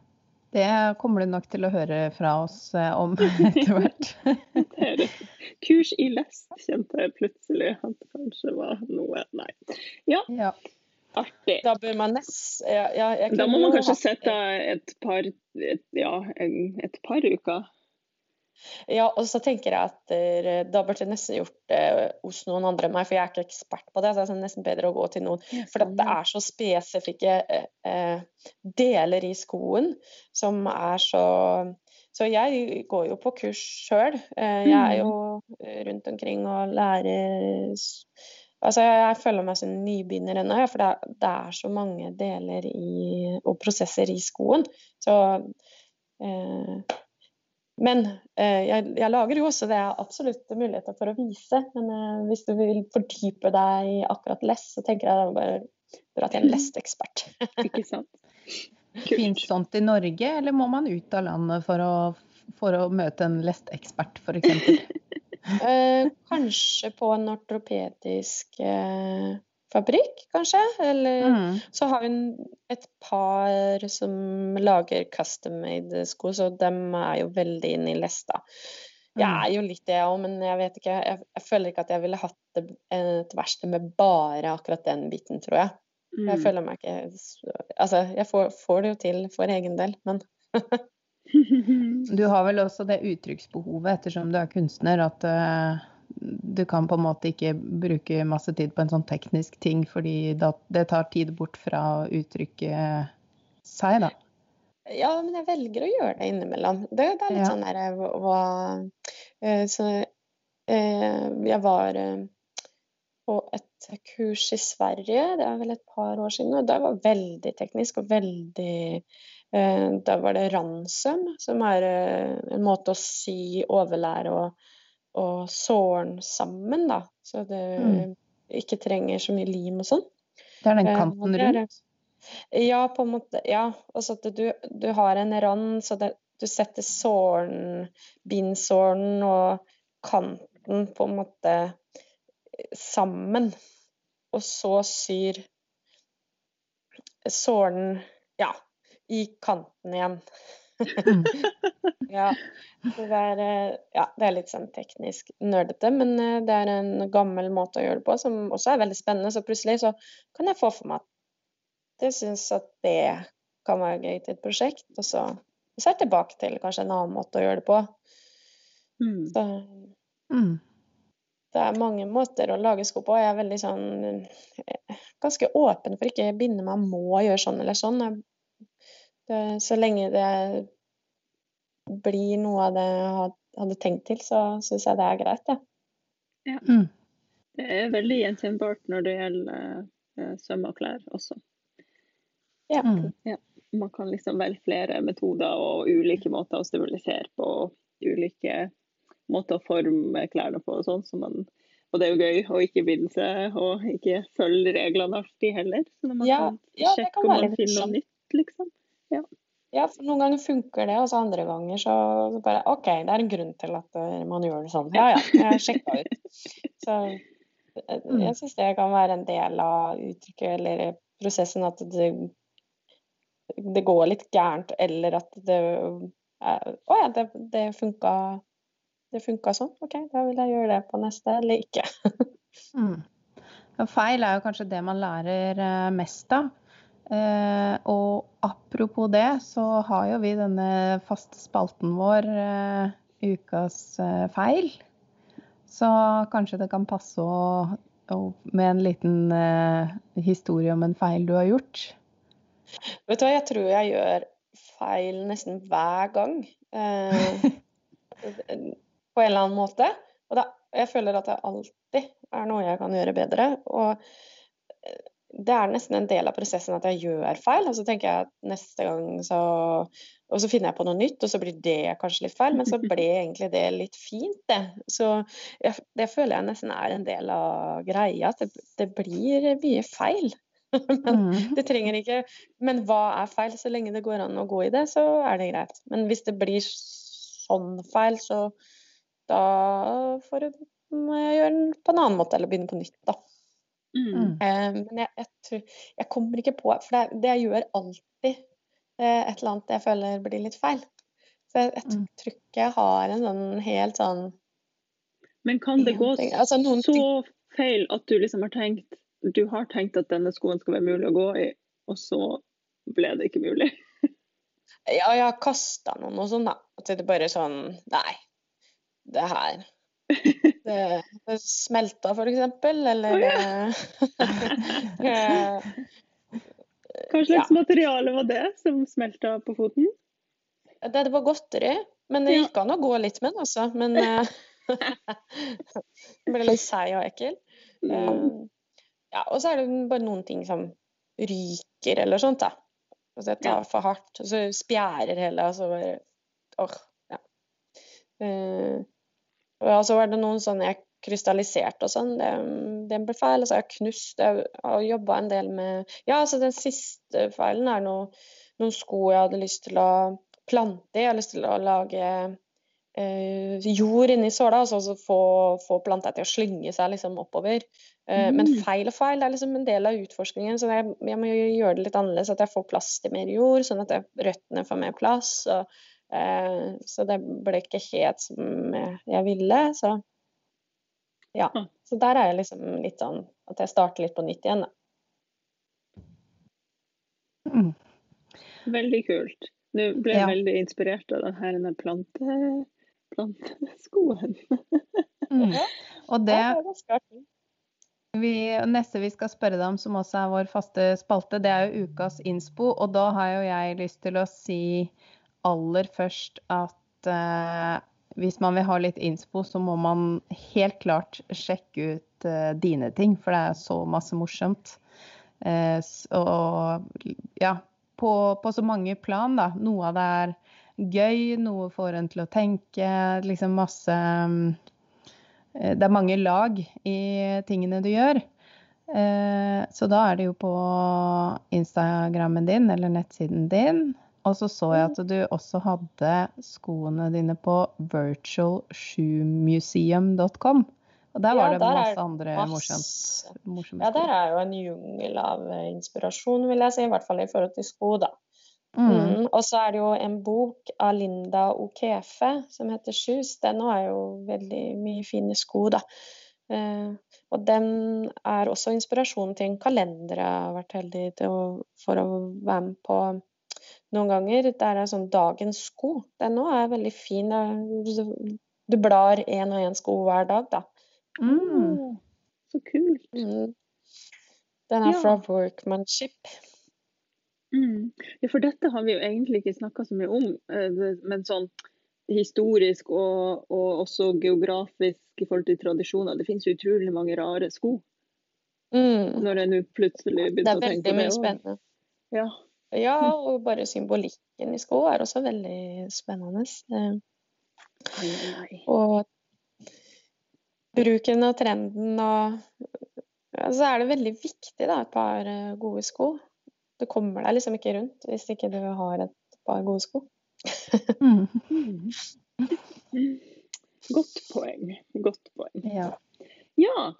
Det kommer du nok til å høre fra oss eh, om etter hvert. Kurs i lest kjente jeg plutselig at det kanskje var noe Nei. Ja. ja. Artig. Da bør man nest... Ja, ja, jeg Da må man kanskje sette et par, et, ja, en, et par uker. Ja, og så tenker jeg at eh, da burde jeg nesten gjort det hos noen andre enn meg, for jeg er ikke ekspert på det. Så det er nesten bedre å gå til noen. For det er så spesifikke eh, eh, deler i skoen som er så Så jeg går jo på kurs sjøl. Eh, jeg er jo eh, rundt omkring og lærer Altså, jeg føler meg som nybegynner ennå, for det er, det er så mange deler i, og prosesser i skoen. Så eh, men eh, jeg, jeg lager jo også det er absolutt muligheter for å vise. Men eh, hvis du vil fordype deg i akkurat less, så tenker jeg da bare dra til en lestekspert. Ikke sant? Fins sånt i Norge, eller må man ut av landet for å, for å møte en lestekspert, f.eks.? Eh, kanskje på en ortopedisk eh, fabrikk, kanskje. Eller Mm. så har vi et par som lager custom-made sko, så dem er jo veldig inne i lesta. Jeg Mm. er jo litt det òg, men jeg vet ikke. Jeg, jeg føler ikke at jeg ville hatt det, et verksted med bare akkurat den biten, tror jeg. Jeg Mm. føler meg ikke Altså, jeg får, får det jo til for egen del, men Du har vel også det uttrykksbehovet ettersom du er kunstner, at eh, du kan på en måte ikke bruke masse tid på en sånn teknisk ting, fordi det tar tid bort fra å uttrykke seg, da. Ja, men jeg velger å gjøre det innimellom. Det, det er litt Ja. sånn der hva, eh, Så eh, jeg var eh, på et kurs i Sverige, det er vel et par år siden, og det var veldig teknisk og veldig Da var det ransom, som er en måte å sy overlære og, og såren sammen, da. Så det Mm. ikke trenger så mye lim og sånn. Det er den Eh, kanten rundt. Ja, på en måte. Ja. Altså at du, du har en rand, så det, du setter såren, bindsåren og kanten på en måte sammen. Og så syr såren ja, i kanten igjen. Ja, det er, eh, ja, det er litt sånn teknisk nerdete, men eh, det er en gammel måte å gjøre det på som også er veldig spennende. Så plutselig så kan jeg få for meg at jeg syns at det kan være gøy til et prosjekt, og så, så er jeg tilbake til kanskje en annen måte å gjøre det på. Mm. Så Mm. det er mange måter å lage sko på. Jeg er veldig sånn eh, ganske åpen for ikke binde meg må gjøre sånn eller sånn. Jeg- så lenge det blir noe av det jeg hadde tenkt til, så syns jeg det er greit, ja. Mm. Det er veldig gjenkjennbart når det gjelder eh, søm og klær også. Ja. Mm. Man kan liksom velge flere metoder og ulike måter å stimulisere på. Ulike måter å forme klærne på og sånn. Så man, og det er jo gøy å ikke binde seg og ikke følge reglene alltid heller. Så når man Ja, kan ja, sjekke kan om man finner noe nytt, liksom. Ja, for noen ganger funker det, og så andre ganger så bare OK, det er en grunn til at eh, man gjør det sånn. Ja ja, jeg sjekka ut. Så eh, Mm. jeg syns det kan være en del av uttrykket eller prosessen at det, det går litt gærent, eller at det er Å ja, det, det funka det funka sånn. OK, da vil jeg gjøre det på neste, eller ikke. Mm. Feil er jo kanskje det man lærer eh, mest av. Eh, og apropos det, så har jo vi denne faste spalten vår, eh, ukas eh, feil. Så kanskje det kan passe å, å, med en liten historie om en feil du har gjort. Vet du hva, jeg tror jeg gjør feil nesten hver gang. Eh, på en eller annen måte. Og da, jeg føler at det alltid er noe jeg kan gjøre bedre. Og det er nesten en del av prosessen at jeg gjør feil. Og så tenker jeg at neste gang så Og så finner jeg på noe nytt, og så blir det kanskje litt feil. Men så ble egentlig det litt fint, det. Så jeg, det føler jeg nesten er en del av greia. At det, det blir mye feil. Men Mm. det trenger ikke Men hva er feil? Så lenge det går an å gå i det, så er det greit. Men hvis det blir sånn feil, så da får du, må jeg gjøre den på en annen måte, eller begynne på nytt, da. Mm. Eh, men jeg, jeg, tror, jeg kommer ikke på For det, det jeg gjør alltid eh, et eller annet jeg føler blir litt feil. Så jeg, jeg Mm. tror ikke jeg har en sånn helt sånn Men kan det gå ting. Altså, så feil at du liksom har tenkt du har tenkt at denne skoen skal være mulig å gå i, og så ble det ikke mulig? Ja, jeg har kasta noen og sånn, da. At det er bare sånn Nei, det her smelta, for eksempel, eller ja. Hva slags Ja. materiale var det som smelta på foten? Det, det var godteri, men det gikk an å gå litt med den, altså. Men den ble litt seig og ekkel. Mm. Eh, ja, og så er det bare noen ting som ryker eller sånt, da. Altså jeg tar for hardt, og så spjærer hele, og så bare Åh, ja. Eh, og så var det noen sånne jeg krystalliserte og sånn. Det, det ble feil. Altså jeg har knust Jeg har jobba en del med Ja, altså den siste feilen er noe, noen sko jeg hadde lyst til å plante i. Jeg har lyst til å lage eh, jord inni såla, altså så få, få planta til å slynge seg liksom oppover. Eh, Men Mm. feil og feil er liksom en del av utforskningen, så jeg, jeg må gjøre det litt annerledes. At jeg får plass til mer jord, sånn at jeg, røttene får mer plass. Og, så det ble ikke helt som jeg, ville. Så ja. Ah. Så der er jeg liksom litt sånn at jeg starter litt på nytt igjen, da. Mm. Veldig kult. Nå ble jeg Ja. veldig inspirert av den denne plante, planteskoen. Mm. Og det vi, neste vi skal spørre deg om, som også er vår faste spalte, det er jo ukas innspo. Og da har jo jeg lyst til å si aller først at eh, hvis man vil ha litt innspo, så må man helt klart sjekke ut eh, dine ting, for det er så masse morsomt. Eh, s- og ja, på, på så mange plan, da. Noe av det er gøy, noe får en til å tenke, liksom masse eh, Det er mange lag i tingene du gjør. Eh, Så da er det jo på Instagrammen din eller nettsiden din. Og så så jeg at du også hadde skoene dine på virtualshoemuseum.com. Og der var Ja, det der er masse andre morsomt. Morsomme Ja, der er jo en jungel av eh, inspirasjon, vil jeg si. I hvert fall i forhold til sko, da. Mm. Mm. Og så er det jo en bok av Linda Okefe som heter 'Shoes'. Den har jo veldig mye fine sko, da. Eh, og den er også inspirasjon til en kalender jeg har vært heldig å, for å være med på noen ganger. Der er sånn 'Dagens sko'. Den òg er veldig fin. Du- blar én og én sko hver dag, da. Mm. Så kult. Mm. Den er Ja. fra Workmanship. Mm. Ja, for dette har vi jo egentlig ikke snakka så mye om, eh, men sånn historisk og, og også geografisk i forhold til tradisjoner. Det finnes utrolig mange rare sko, Mm. når jeg nå plutselig Det begynte å tenke på det. er veldig mye spennende. Ja. Ja, og bare symbolikken i sko er også veldig spennende. Og bruken og trenden og ja, Så er det veldig viktig, da, et par eh, gode sko. Du kommer deg liksom ikke rundt hvis ikke du har et par gode sko. Mm. Godt poeng. Godt poeng. Ja. Ja.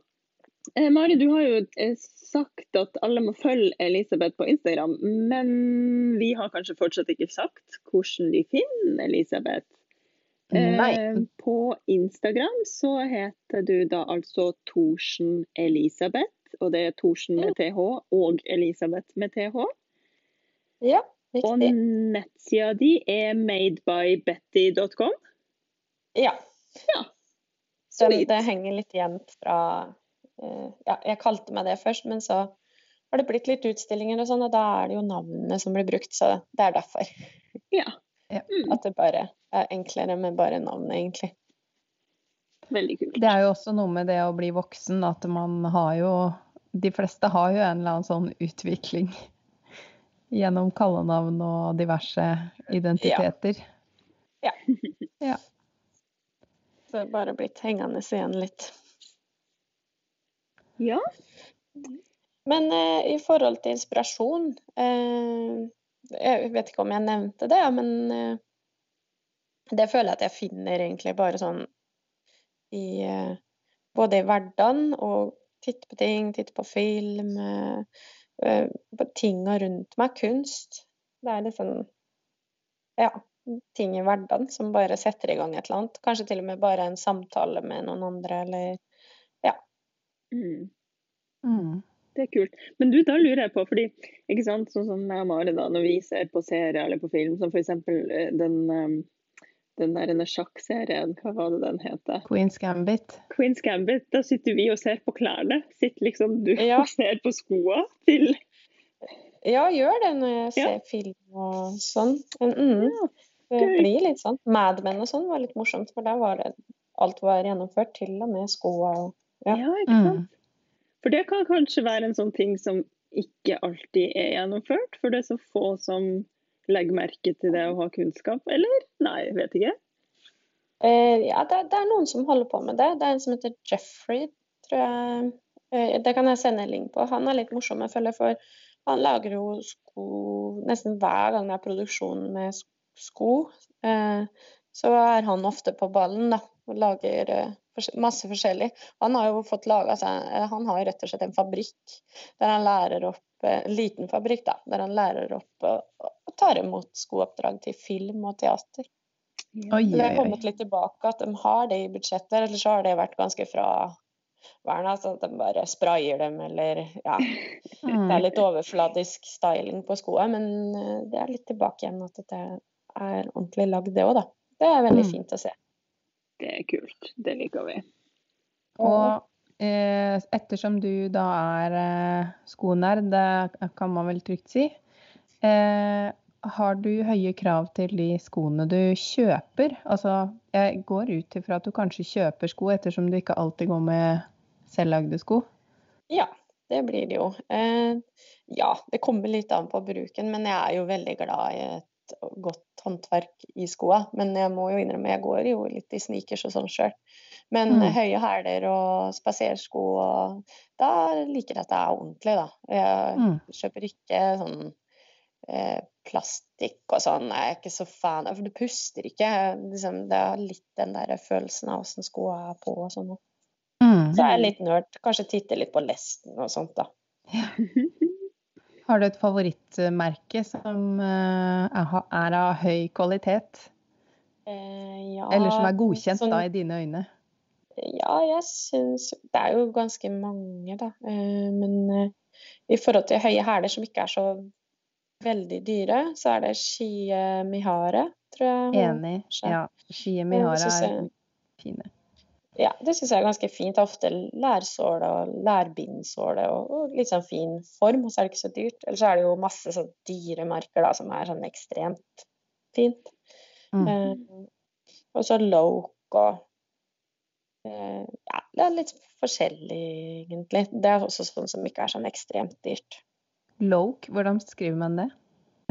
Eh, Mari, du har jo eh, sagt at alle må følge Elisabeth på Instagram, men vi har kanskje fortsatt ikke sagt hvordan de finner Elisabeth. Eh, på Instagram så heter du da altså Thorsen Elisabeth, og det er Thorsen med TH og Elisabeth med TH. Ja, riktig. Og nettsida di er madebybetty.com. Ja. Ja. Så det henger litt jevnt fra Ja, jeg kalte meg det først, men så har det blitt litt utstillinger og sånn, og da er det jo navnene som blir brukt, så det er derfor. Ja. Ja. Mm, At det bare er enklere med bare navnet, egentlig. veldig kult. Det er jo også noe med det å bli voksen, at man har jo De fleste har jo en eller annen sånn utvikling gjennom kallenavn og diverse identiteter. Ja Så det er bare blitt hengende igjen litt. Ja. Men eh, i forhold til inspirasjon eh, Jeg vet ikke om jeg nevnte det, men eh, det føler jeg at jeg finner egentlig bare sånn i eh, Både i hverdagen og titte på ting, titte på film, eh, eh, på tinga rundt meg. Kunst. Det er liksom Ja, ting i hverdagen som bare setter i gang et eller annet. Kanskje til og med bare en samtale med noen andre, eller Mm. Mm. det er kult. Men du, da lurer jeg på, fordi ikke sant, sånn som jeg og Mare, da, når vi ser på serier eller på film, som f.eks. den, um, den der sjakkserien, hva var det den heter? Queen's Gambit. Queen's Gambit. Da sitter vi og ser på klærne. Sitter liksom du Ja. og ser på skoene til Ja, gjør det når jeg ser Ja. film og sånn. Mm, Ja, det blir litt sånn. Mad Men og sånn var litt morsomt, for der var det alt var gjennomført, til og med skoa og Ja, Ja. ikke sant? Mm. For det kan kanskje være en sånn ting som ikke alltid er gjennomført, for det er så få som legger merke til det å ha kunnskap, eller? Nei, jeg vet ikke. Uh, ja, det, det er noen som holder på med det. Det er en som heter Jeffrey, tror jeg. Uh, det kan jeg sende en link på. Han er litt morsom, jeg føler, for han lager jo sko nesten hver gang det er produksjon med sko. Eh, så er han ofte på ballen, da, og lager eh, masse forskjellig. Han har jo fått laga eh, Han har rett og slett en fabrikk der han lærer opp eh, En liten fabrikk, da, der han lærer opp og, tar imot skooppdrag til film og teater. Oi, Det har kommet litt tilbake at de har det i budsjetter, eller så har det vært ganske fra altså at de bare sprayer dem, eller ja. Det er Mm. litt overfladisk styling på skoene, men det er litt tilbake igjen at det er ordentlig lagd, det òg, da. Det er veldig Mm. fint å se. Det er kult. Det liker vi. Og eh, ettersom du da er eh, skonerd, det kan man vel trygt si, eh, har du høye krav til de skoene du kjøper? Altså, jeg går ut ifra at du kanskje kjøper sko ettersom du ikke alltid går med selvlagde sko? Ja, det blir det jo. Eh, ja, det kommer litt an på bruken, men jeg er jo veldig glad i et godt håndverk i skoa. Men jeg må jo innrømme, jeg går jo litt i sneakers og sånn sjøl. Men Mm. høye hæler og spasersko, og da liker jeg at det er ordentlig, da. Jeg Mm. kjøper ikke sånn eh, plastikk og sånn, jeg er ikke så fan av, for du puster ikke. Liksom, det er litt den der følelsen av åssen skoa er på og sånn. Mm. Så jeg er litt nerd. Kanskje titte litt på lesten og sånt, da. Har du et favorittmerke som eh, er av høy kvalitet? Eh, ja, Eller som er godkjent sånn- da i dine øyne? Ja, jeg syns Det er jo ganske mange, da. Eh, men eh, i forhold til høye hæler som ikke er så veldig dyre, så er det Shie Mihare, tror jeg. Enig. Ja. Shie Mihara synes er fine. Ja, det syns jeg er ganske fint. Ofte lærsåle og lærbindsåle og, og litt sånn fin form, og så er det ikke så dyrt. Eller så er det jo masse sånn dyre merker da, som er sånn ekstremt fint. Mm. Eh, og så Loke og eh, Ja, det er litt forskjellig, egentlig. Det er også sånn som ikke er sånn ekstremt dyrt. Loke, hvordan skriver man det?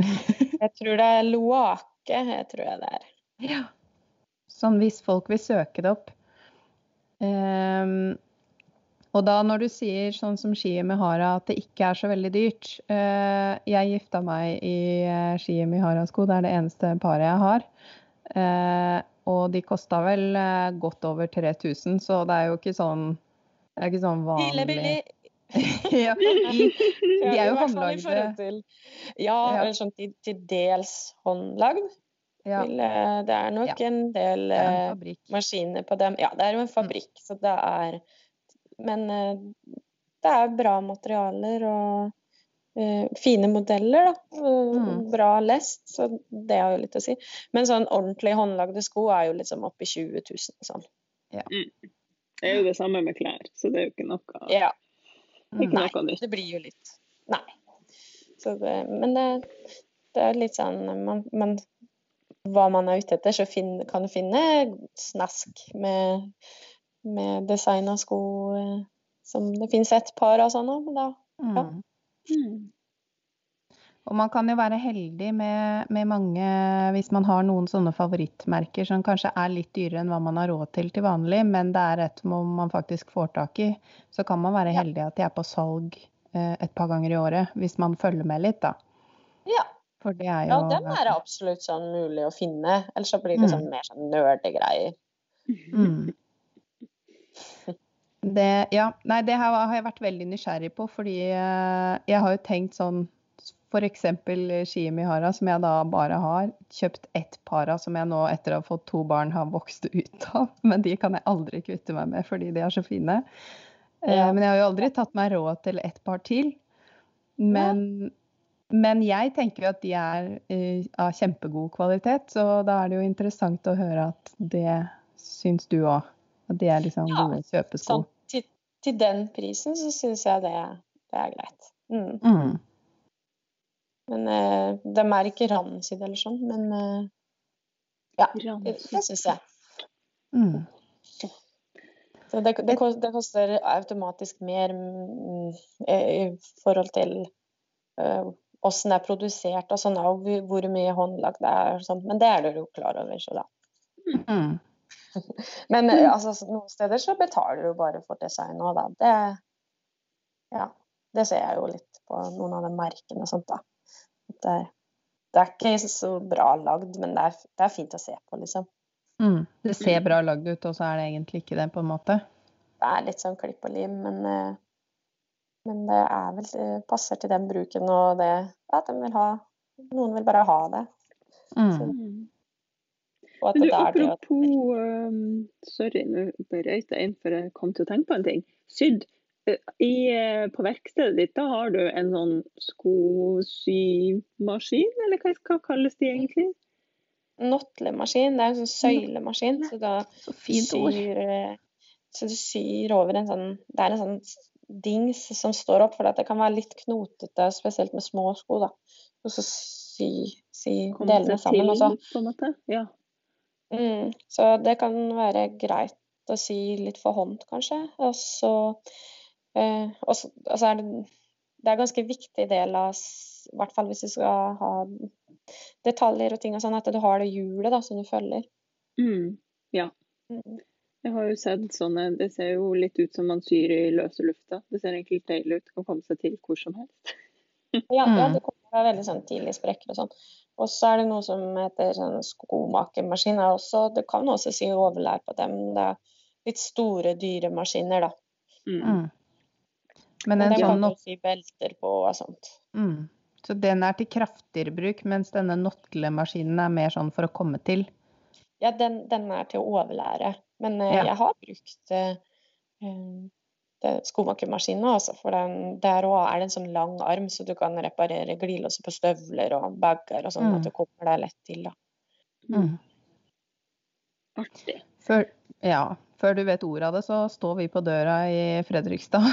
Jeg tror det er Loake, jeg tror jeg det er. Ja. Sånn hvis folk vil søke det opp. Ehm, og da når du sier sånn som Shie Hara at det ikke er så veldig dyrt eh, Jeg gifta meg i uh, Shie Hara-sko, det er det eneste paret jeg har. Eh, og de kosta vel eh, godt over 3000, så det er jo ikke sånn Det er ikke sånn vanlig billig! ja, de, De er jo håndlagde. Ja, Ja. eller sånn til, til dels håndlagd. Ja, Vil, eh, Det er nok Ja. en del en eh, maskiner på dem. Ja, det er jo en fabrikk, så det er Men eh, det er bra materialer og uh, fine modeller, da. Mm. Bra lest, så det har jo litt å si. Men sånn ordentlig håndlagde sko er jo liksom oppi 20 000 sånn. Det er jo det samme med klær, så det er jo ikke noe, Ja, ikke nei. noe nytt. det blir jo litt Nei. Så det, men det, det er litt sånn man, man, Hva man er ute etter, så fin, kan du finne snask med, med designa sko eh, som Det finnes et par av sånne, da ja. Mm. Og man kan jo være heldig med, med mange hvis man har noen sånne favorittmerker som kanskje er litt dyrere enn hva man har råd til til vanlig, men det er et man faktisk får tak i. Så kan man være heldig at de er på salg eh, et par ganger i året, hvis man følger med litt, da. Ja. For det er ja, den er det absolutt sånn mulig å finne. Ellers så blir det sånn mer sånn nerdegreier. Mm. Det, ja, nei, det har har jeg vært veldig nysgjerrig på, fordi eh, jeg har jo tenkt sånn F.eks. Shiemihara, som jeg da bare har kjøpt ett par av, som jeg nå etter å ha fått to barn har vokst ut av. Men de kan jeg aldri kvitte meg med fordi de er så fine. Eh, Ja. Men jeg har jo aldri tatt meg råd til et par til. Men, men jeg tenker jo at de er eh, av kjempegod kvalitet, så da er det jo interessant å høre at det syns du òg. At de er liksom Ja, gode kjøpesko. Sånn, til, til den prisen så syns jeg det, det er greit. Mm. Mm. Men eh, de er ikke ransyd eller sånn, men eh, ja, det, det syns jeg. Mm. Så det, det, det koster automatisk mer mm, i forhold til eh, åssen det er produsert og sånn, og hvor- mye håndlagt det er og sånt. Men det er du jo klar over, så da. Mm. Men eh, altså, noen steder så betaler du bare for design òg, da. Det, ja, det ser jeg jo litt på noen av de merkene og sånt, da. Det, det er ikke så bra lagd, men det er, det er fint å se på, liksom. Mm. Det ser bra lagd ut, og så er det egentlig ikke det, på en måte. Det er litt sånn klipp og lim, men, eh, men det er vel passer til den bruken og det at de vil ha Noen vil bare ha det. Mm. Så, Og at Men du, det er det at apropos um, Sorry, nå brøt jeg inn for jeg kom til å tenke på en ting. Sydd. Eh, I, eh, på verkstedet ditt da har du en sånn skosymaskin, eller hva hva kalles de egentlig? Notlemaskin, det er en sånn søylemaskin, så da Så fint syr eh, Så du syr over en sånn Det er en sånn dings som står opp, for det kan være litt knotete, spesielt med små sko, da. Og så sy, sy delene sammen, og så på en måte? Ja. Mm, så det kan være greit å sy litt for hånd, kanskje. Og så, eh, og så, er det Det er en ganske viktig del av I hvert fall hvis du skal ha detaljer og ting og sånn, at du har det hjulet da, som du følger. Mm. ja. Mm. Jeg har jo sett sånne Det ser jo litt ut som man syr i løse lufta. Det ser egentlig helt deilig ut. Kan komme seg til hvor som helst. Ja, ja, Mm. det kommer veldig sånn tidlig sprekker og sånn. Og så er det noe som heter sånn skomakermaskin. også- Det kan også si overlær på dem. Det er litt store, dyre maskiner, da. Mm. Mm. Men Men en den sånn kan du sy belter på og sånt. mm. Så den er til kraftigere bruk, mens denne notlemaskinen er mer sånn for å komme til. Ja, den, den er til å overlære. Men eh, Ja. jeg har brukt eh, det- skomakermaskinen også, for den, der òg er det en sånn lang arm, så du kan reparere glidelåser på støvler og bager og sånn, Mm. at du kommer deg lett til, da. Mm. Artig. Før, ja, før du vet ordet av det, så står vi på døra i Fredrikstad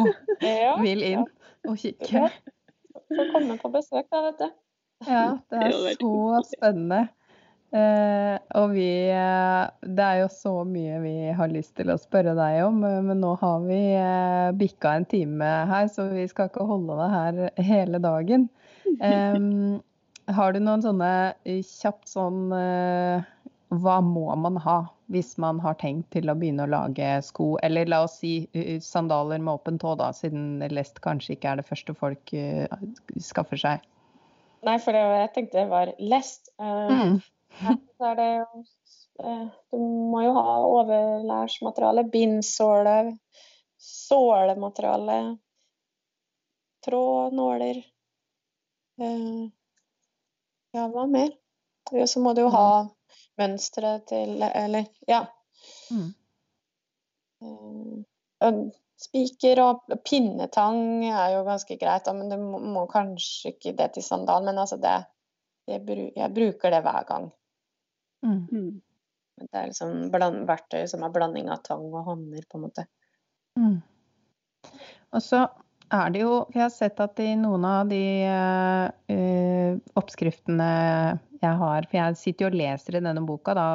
og Ja, vil inn og kikke. Får komme på besøk, da, vet du. Ja, det Det er så spennende. Eh, og vi eh, Det er jo så mye vi har lyst til å spørre deg om, eh, men nå har vi eh, bikka en time her, så vi skal ikke holde det her hele dagen. Eh, har du noen sånne eh, kjapt sånn eh, Hva må man ha hvis man har tenkt til å begynne å lage sko? Eller la oss si sandaler med åpen tå, da, siden lest kanskje ikke er det første folk skaffer seg. Nei, for det, jeg tenkte det var lest. Uh, Mm. Så er det eh, Du må jo ha overlærsmateriale, bindsåle, sålemateriale, tråd, nåler eh, Ja, hva mer? Og så må du jo ha mønsteret til Eller, ja. Mm. Eh, Spiker og pinnetang er jo ganske greit, da, men du må, må kanskje ikke det til sandal. Men altså det, det Jeg bruker det hver gang. Mm. Mm. Det er liksom bland, verktøy som er blanding av tang og hånder, på en måte. Mm. Og så er det jo Jeg har sett at i noen av de eh, oppskriftene jeg har For jeg sitter jo og leser i denne boka da,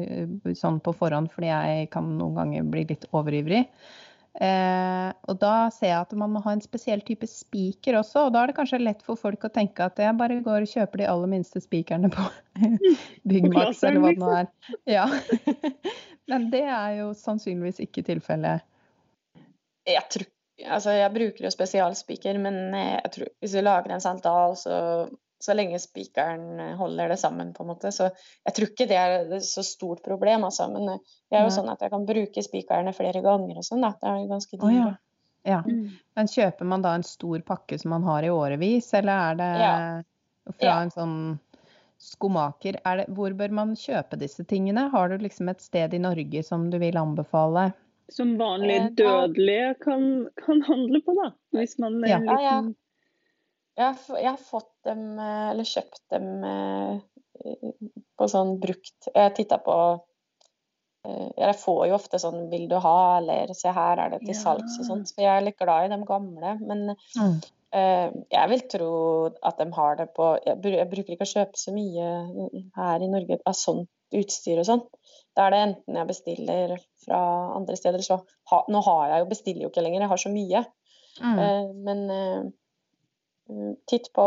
eh, sånn på forhånd fordi jeg kan noen ganger bli litt overivrig. Eh, og da ser jeg at man må ha en spesiell type spiker også, og da er det kanskje lett for folk å tenke at jeg bare går og kjøper de aller minste spikerne på Byggmax eller hva det nå er. Ja. Men det er jo sannsynligvis ikke tilfellet. Jeg, tror, altså jeg bruker jo spesialspiker, men jeg tror, hvis du lager en sandal, så, så lenge spikeren holder det sammen, på en måte, så jeg tror ikke det er et så stort problem, altså. Men det er jo sånn at jeg kan bruke spikerne flere ganger og sånn, da. Det er jo ganske Å ja. ja. Mm. Men kjøper man da en stor pakke som man har i årevis, eller er det Ja. fra Ja. en sånn skomaker? Er det, hvor bør man kjøpe disse tingene? Har du liksom et sted i Norge som du vil anbefale? som vanlig Eh, dødelige kan, kan handle på, da. Hvis man er Ja. en liten Jeg jeg har fått dem, eh, eller kjøpt dem eh, på sånn brukt Jeg titta på eh, Jeg får jo ofte sånn 'Vil du ha?' eller 'Se her er det til Ja. salgs' og sånt. For jeg er litt glad i de gamle. Men Mm. jeg vil tro at de har det på Jeg, bruker ikke å kjøpe så mye her i Norge av sånt utstyr og sånn. Da er det enten jeg bestiller fra andre steder, så ha, Nå har jeg jo bestiller jo ikke lenger, jeg har så mye. Mm. Men titt på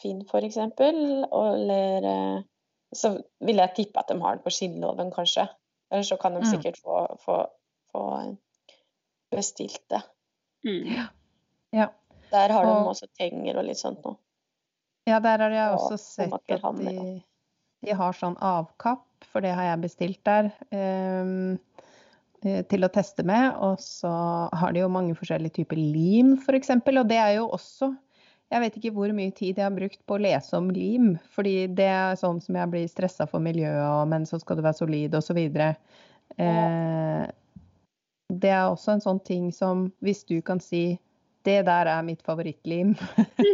Finn f.eks., eller eh, så vil jeg tippe at de har det på skinnloven, kanskje. Eller så kan de Mm. sikkert få, få, få bestilt det. mm. Ja. Der har de Og- også tenger og litt sånt nå. ja, der har jeg Og også sett at de, de har sånn avkapp, for det har jeg bestilt der. ehm, eh, til å teste med. Og så har de jo mange forskjellige typer lim, f.eks. Og det er jo også Jeg vet ikke hvor mye tid jeg har brukt på å lese om lim. Fordi det er sånn som jeg blir stressa for miljøet, og, men så skal det være solid osv. Eh, det er også en sånn ting som hvis du kan si det der er mitt favorittlim.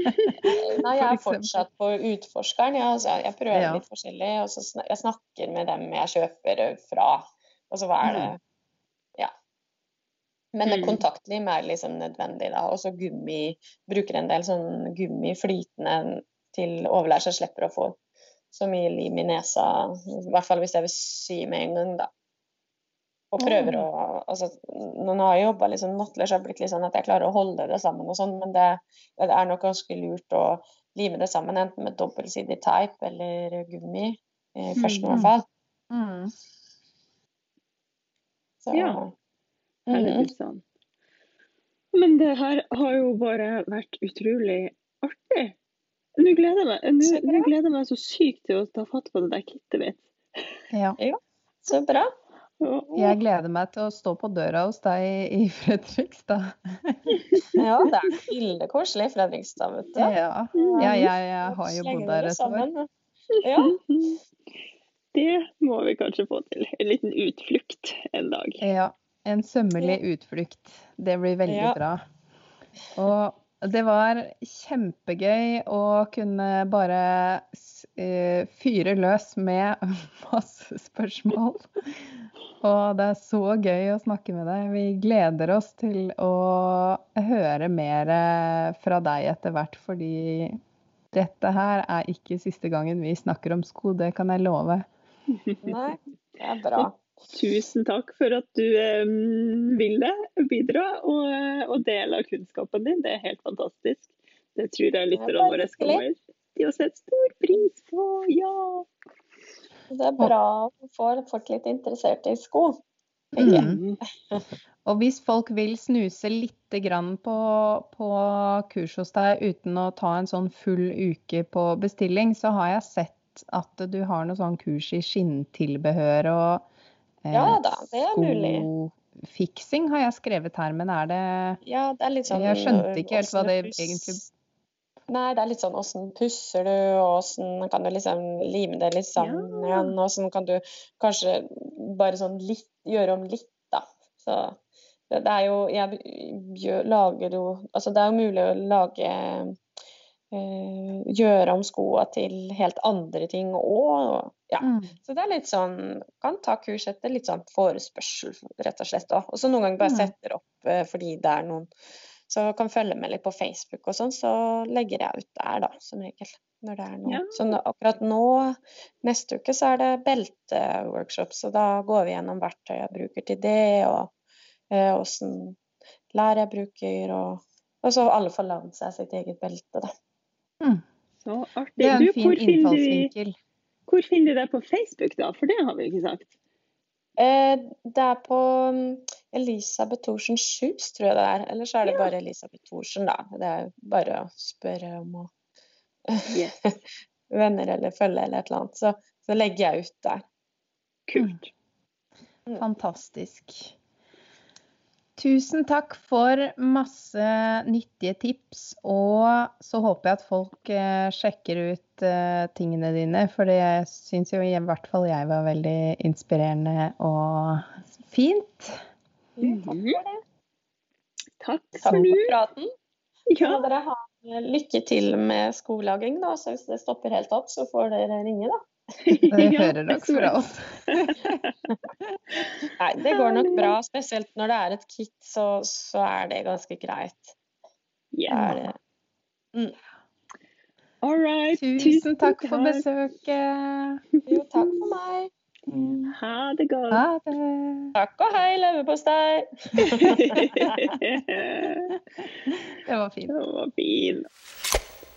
Nei, jeg er fortsatt på utforskeren. Ja, altså, jeg prøver Ja. litt forskjellig, og så sn jeg snakker med dem jeg kjøper fra. Og så hva er det. Men Mm. kontaktlim er liksom nødvendig, da. Og så gummi. Bruker en del sånn gummi flytende til overlær, slipper å få så mye lim i nesa. I hvert fall hvis jeg vil sy med en gang, da. Og prøver å altså, Nå har jobba liksom nattlig, så har det blitt litt sånn at jeg klarer å holde det sammen og sånn, men det, det er nok ganske lurt å lime det sammen, enten med dobbeltsidig teip eller gummi. Eh, først i Mm. hvert fall. Mm. Så, Ja. Sånn. Men det her har jo bare vært utrolig artig. Nå gleder jeg meg, nå, Så nå gleder jeg meg så sykt til å ta fatt på det der kittet mitt. Ja. Så bra. Jeg gleder meg til å stå på døra hos deg i Fredrikstad. Ja, det er veldig koselig i Fredrikstad, vet du. Ja, ja jeg, jeg har jo bodd der et år. Ja. Det må vi kanskje få til. En liten utflukt en dag. Ja, en sømmelig utflukt. Det blir veldig Ja. bra. Og det var kjempegøy å kunne bare eh, fyre løs med masse spørsmål. Og det er så gøy å snakke med deg. Vi gleder oss til å høre mer eh, fra deg etter hvert, fordi dette her er ikke siste gangen vi snakker om sko, det kan jeg love. Nei, det er bra. Tusen takk for at du eh, ville bidra og, eh, og dele av kunnskapen din. Det er helt fantastisk. Det tror jeg lytterne våre skal kommer til å sette stor pris på. Ja! Det er bra å få folk litt interessert i sko. Mm. Og hvis folk vil snuse litt grann på, på kurs hos deg uten å ta en sånn full uke på bestilling, så har jeg sett at du har noe sånn kurs i skinntilbehør og Ja da, det er mulig. skofiksing har jeg skrevet her, men er det Ja, det er litt sånn Jeg skjønte ikke helt hva det egentlig- Nei, det er litt sånn åssen pusser du, og åssen kan du liksom lime det litt sammen Ja. igjen. Og åssen kan du kanskje bare sånn litt gjøre om litt, da. Så det, det er jo Jeg lager jo Altså det er jo mulig å lage eh, Gjøre om skoa til helt andre ting òg. Ja. Mm. Så det er litt sånn Kan ta kurs etter litt sånn forespørsel, rett og slett. Og så noen ganger bare Mm. setter opp eh, fordi det er noen så kan følge med litt på Facebook og sånn, så legger jeg ut der, da, som regel. Når det er noe. Ja. Så akkurat nå, neste uke, så er det belteworkshop, så da går vi gjennom verktøy jeg bruker til det, og eh, åssen lær jeg bruker, og, og så alle får lagd seg sitt eget belte, da. Mm. Så artig. Det er Du, en fin hvor finner du- innfallsvinkel. Hvor finner du deg på Facebook, da? For det har vi ikke sagt. Eh, det er på mm, Elisabeth Thorsen Schus, tror jeg det er. Eller så er det Ja. bare Elisabeth Thorsen, da. Det er bare å spørre om å Yes. venner eller følge eller et eller annet. Så, så legger jeg ut der. Kult. Fantastisk. Tusen takk for masse nyttige tips, og så håper jeg at folk eh, sjekker ut eh, tingene dine, for det syns jo i hvert fall jeg var veldig inspirerende og fint. Mm, takk Mhm. for det. Takk Takk for for praten. Ja. Dere ha lykke til med skolaging, da. Så hvis det stopper helt opp, så får dere ringe, da. Ja, hører nok fra oss. Nei, det går nok bra. Spesielt når det er et kit, så, så er det ganske greit. Ja. det All right. Tusen takk for besøket. Jo, takk for meg. Ha det godt. Ha det. Takk og hei, leverpostei! Det var fint. Det var fin.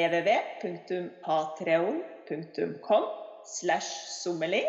www.patreon.com slash sommelier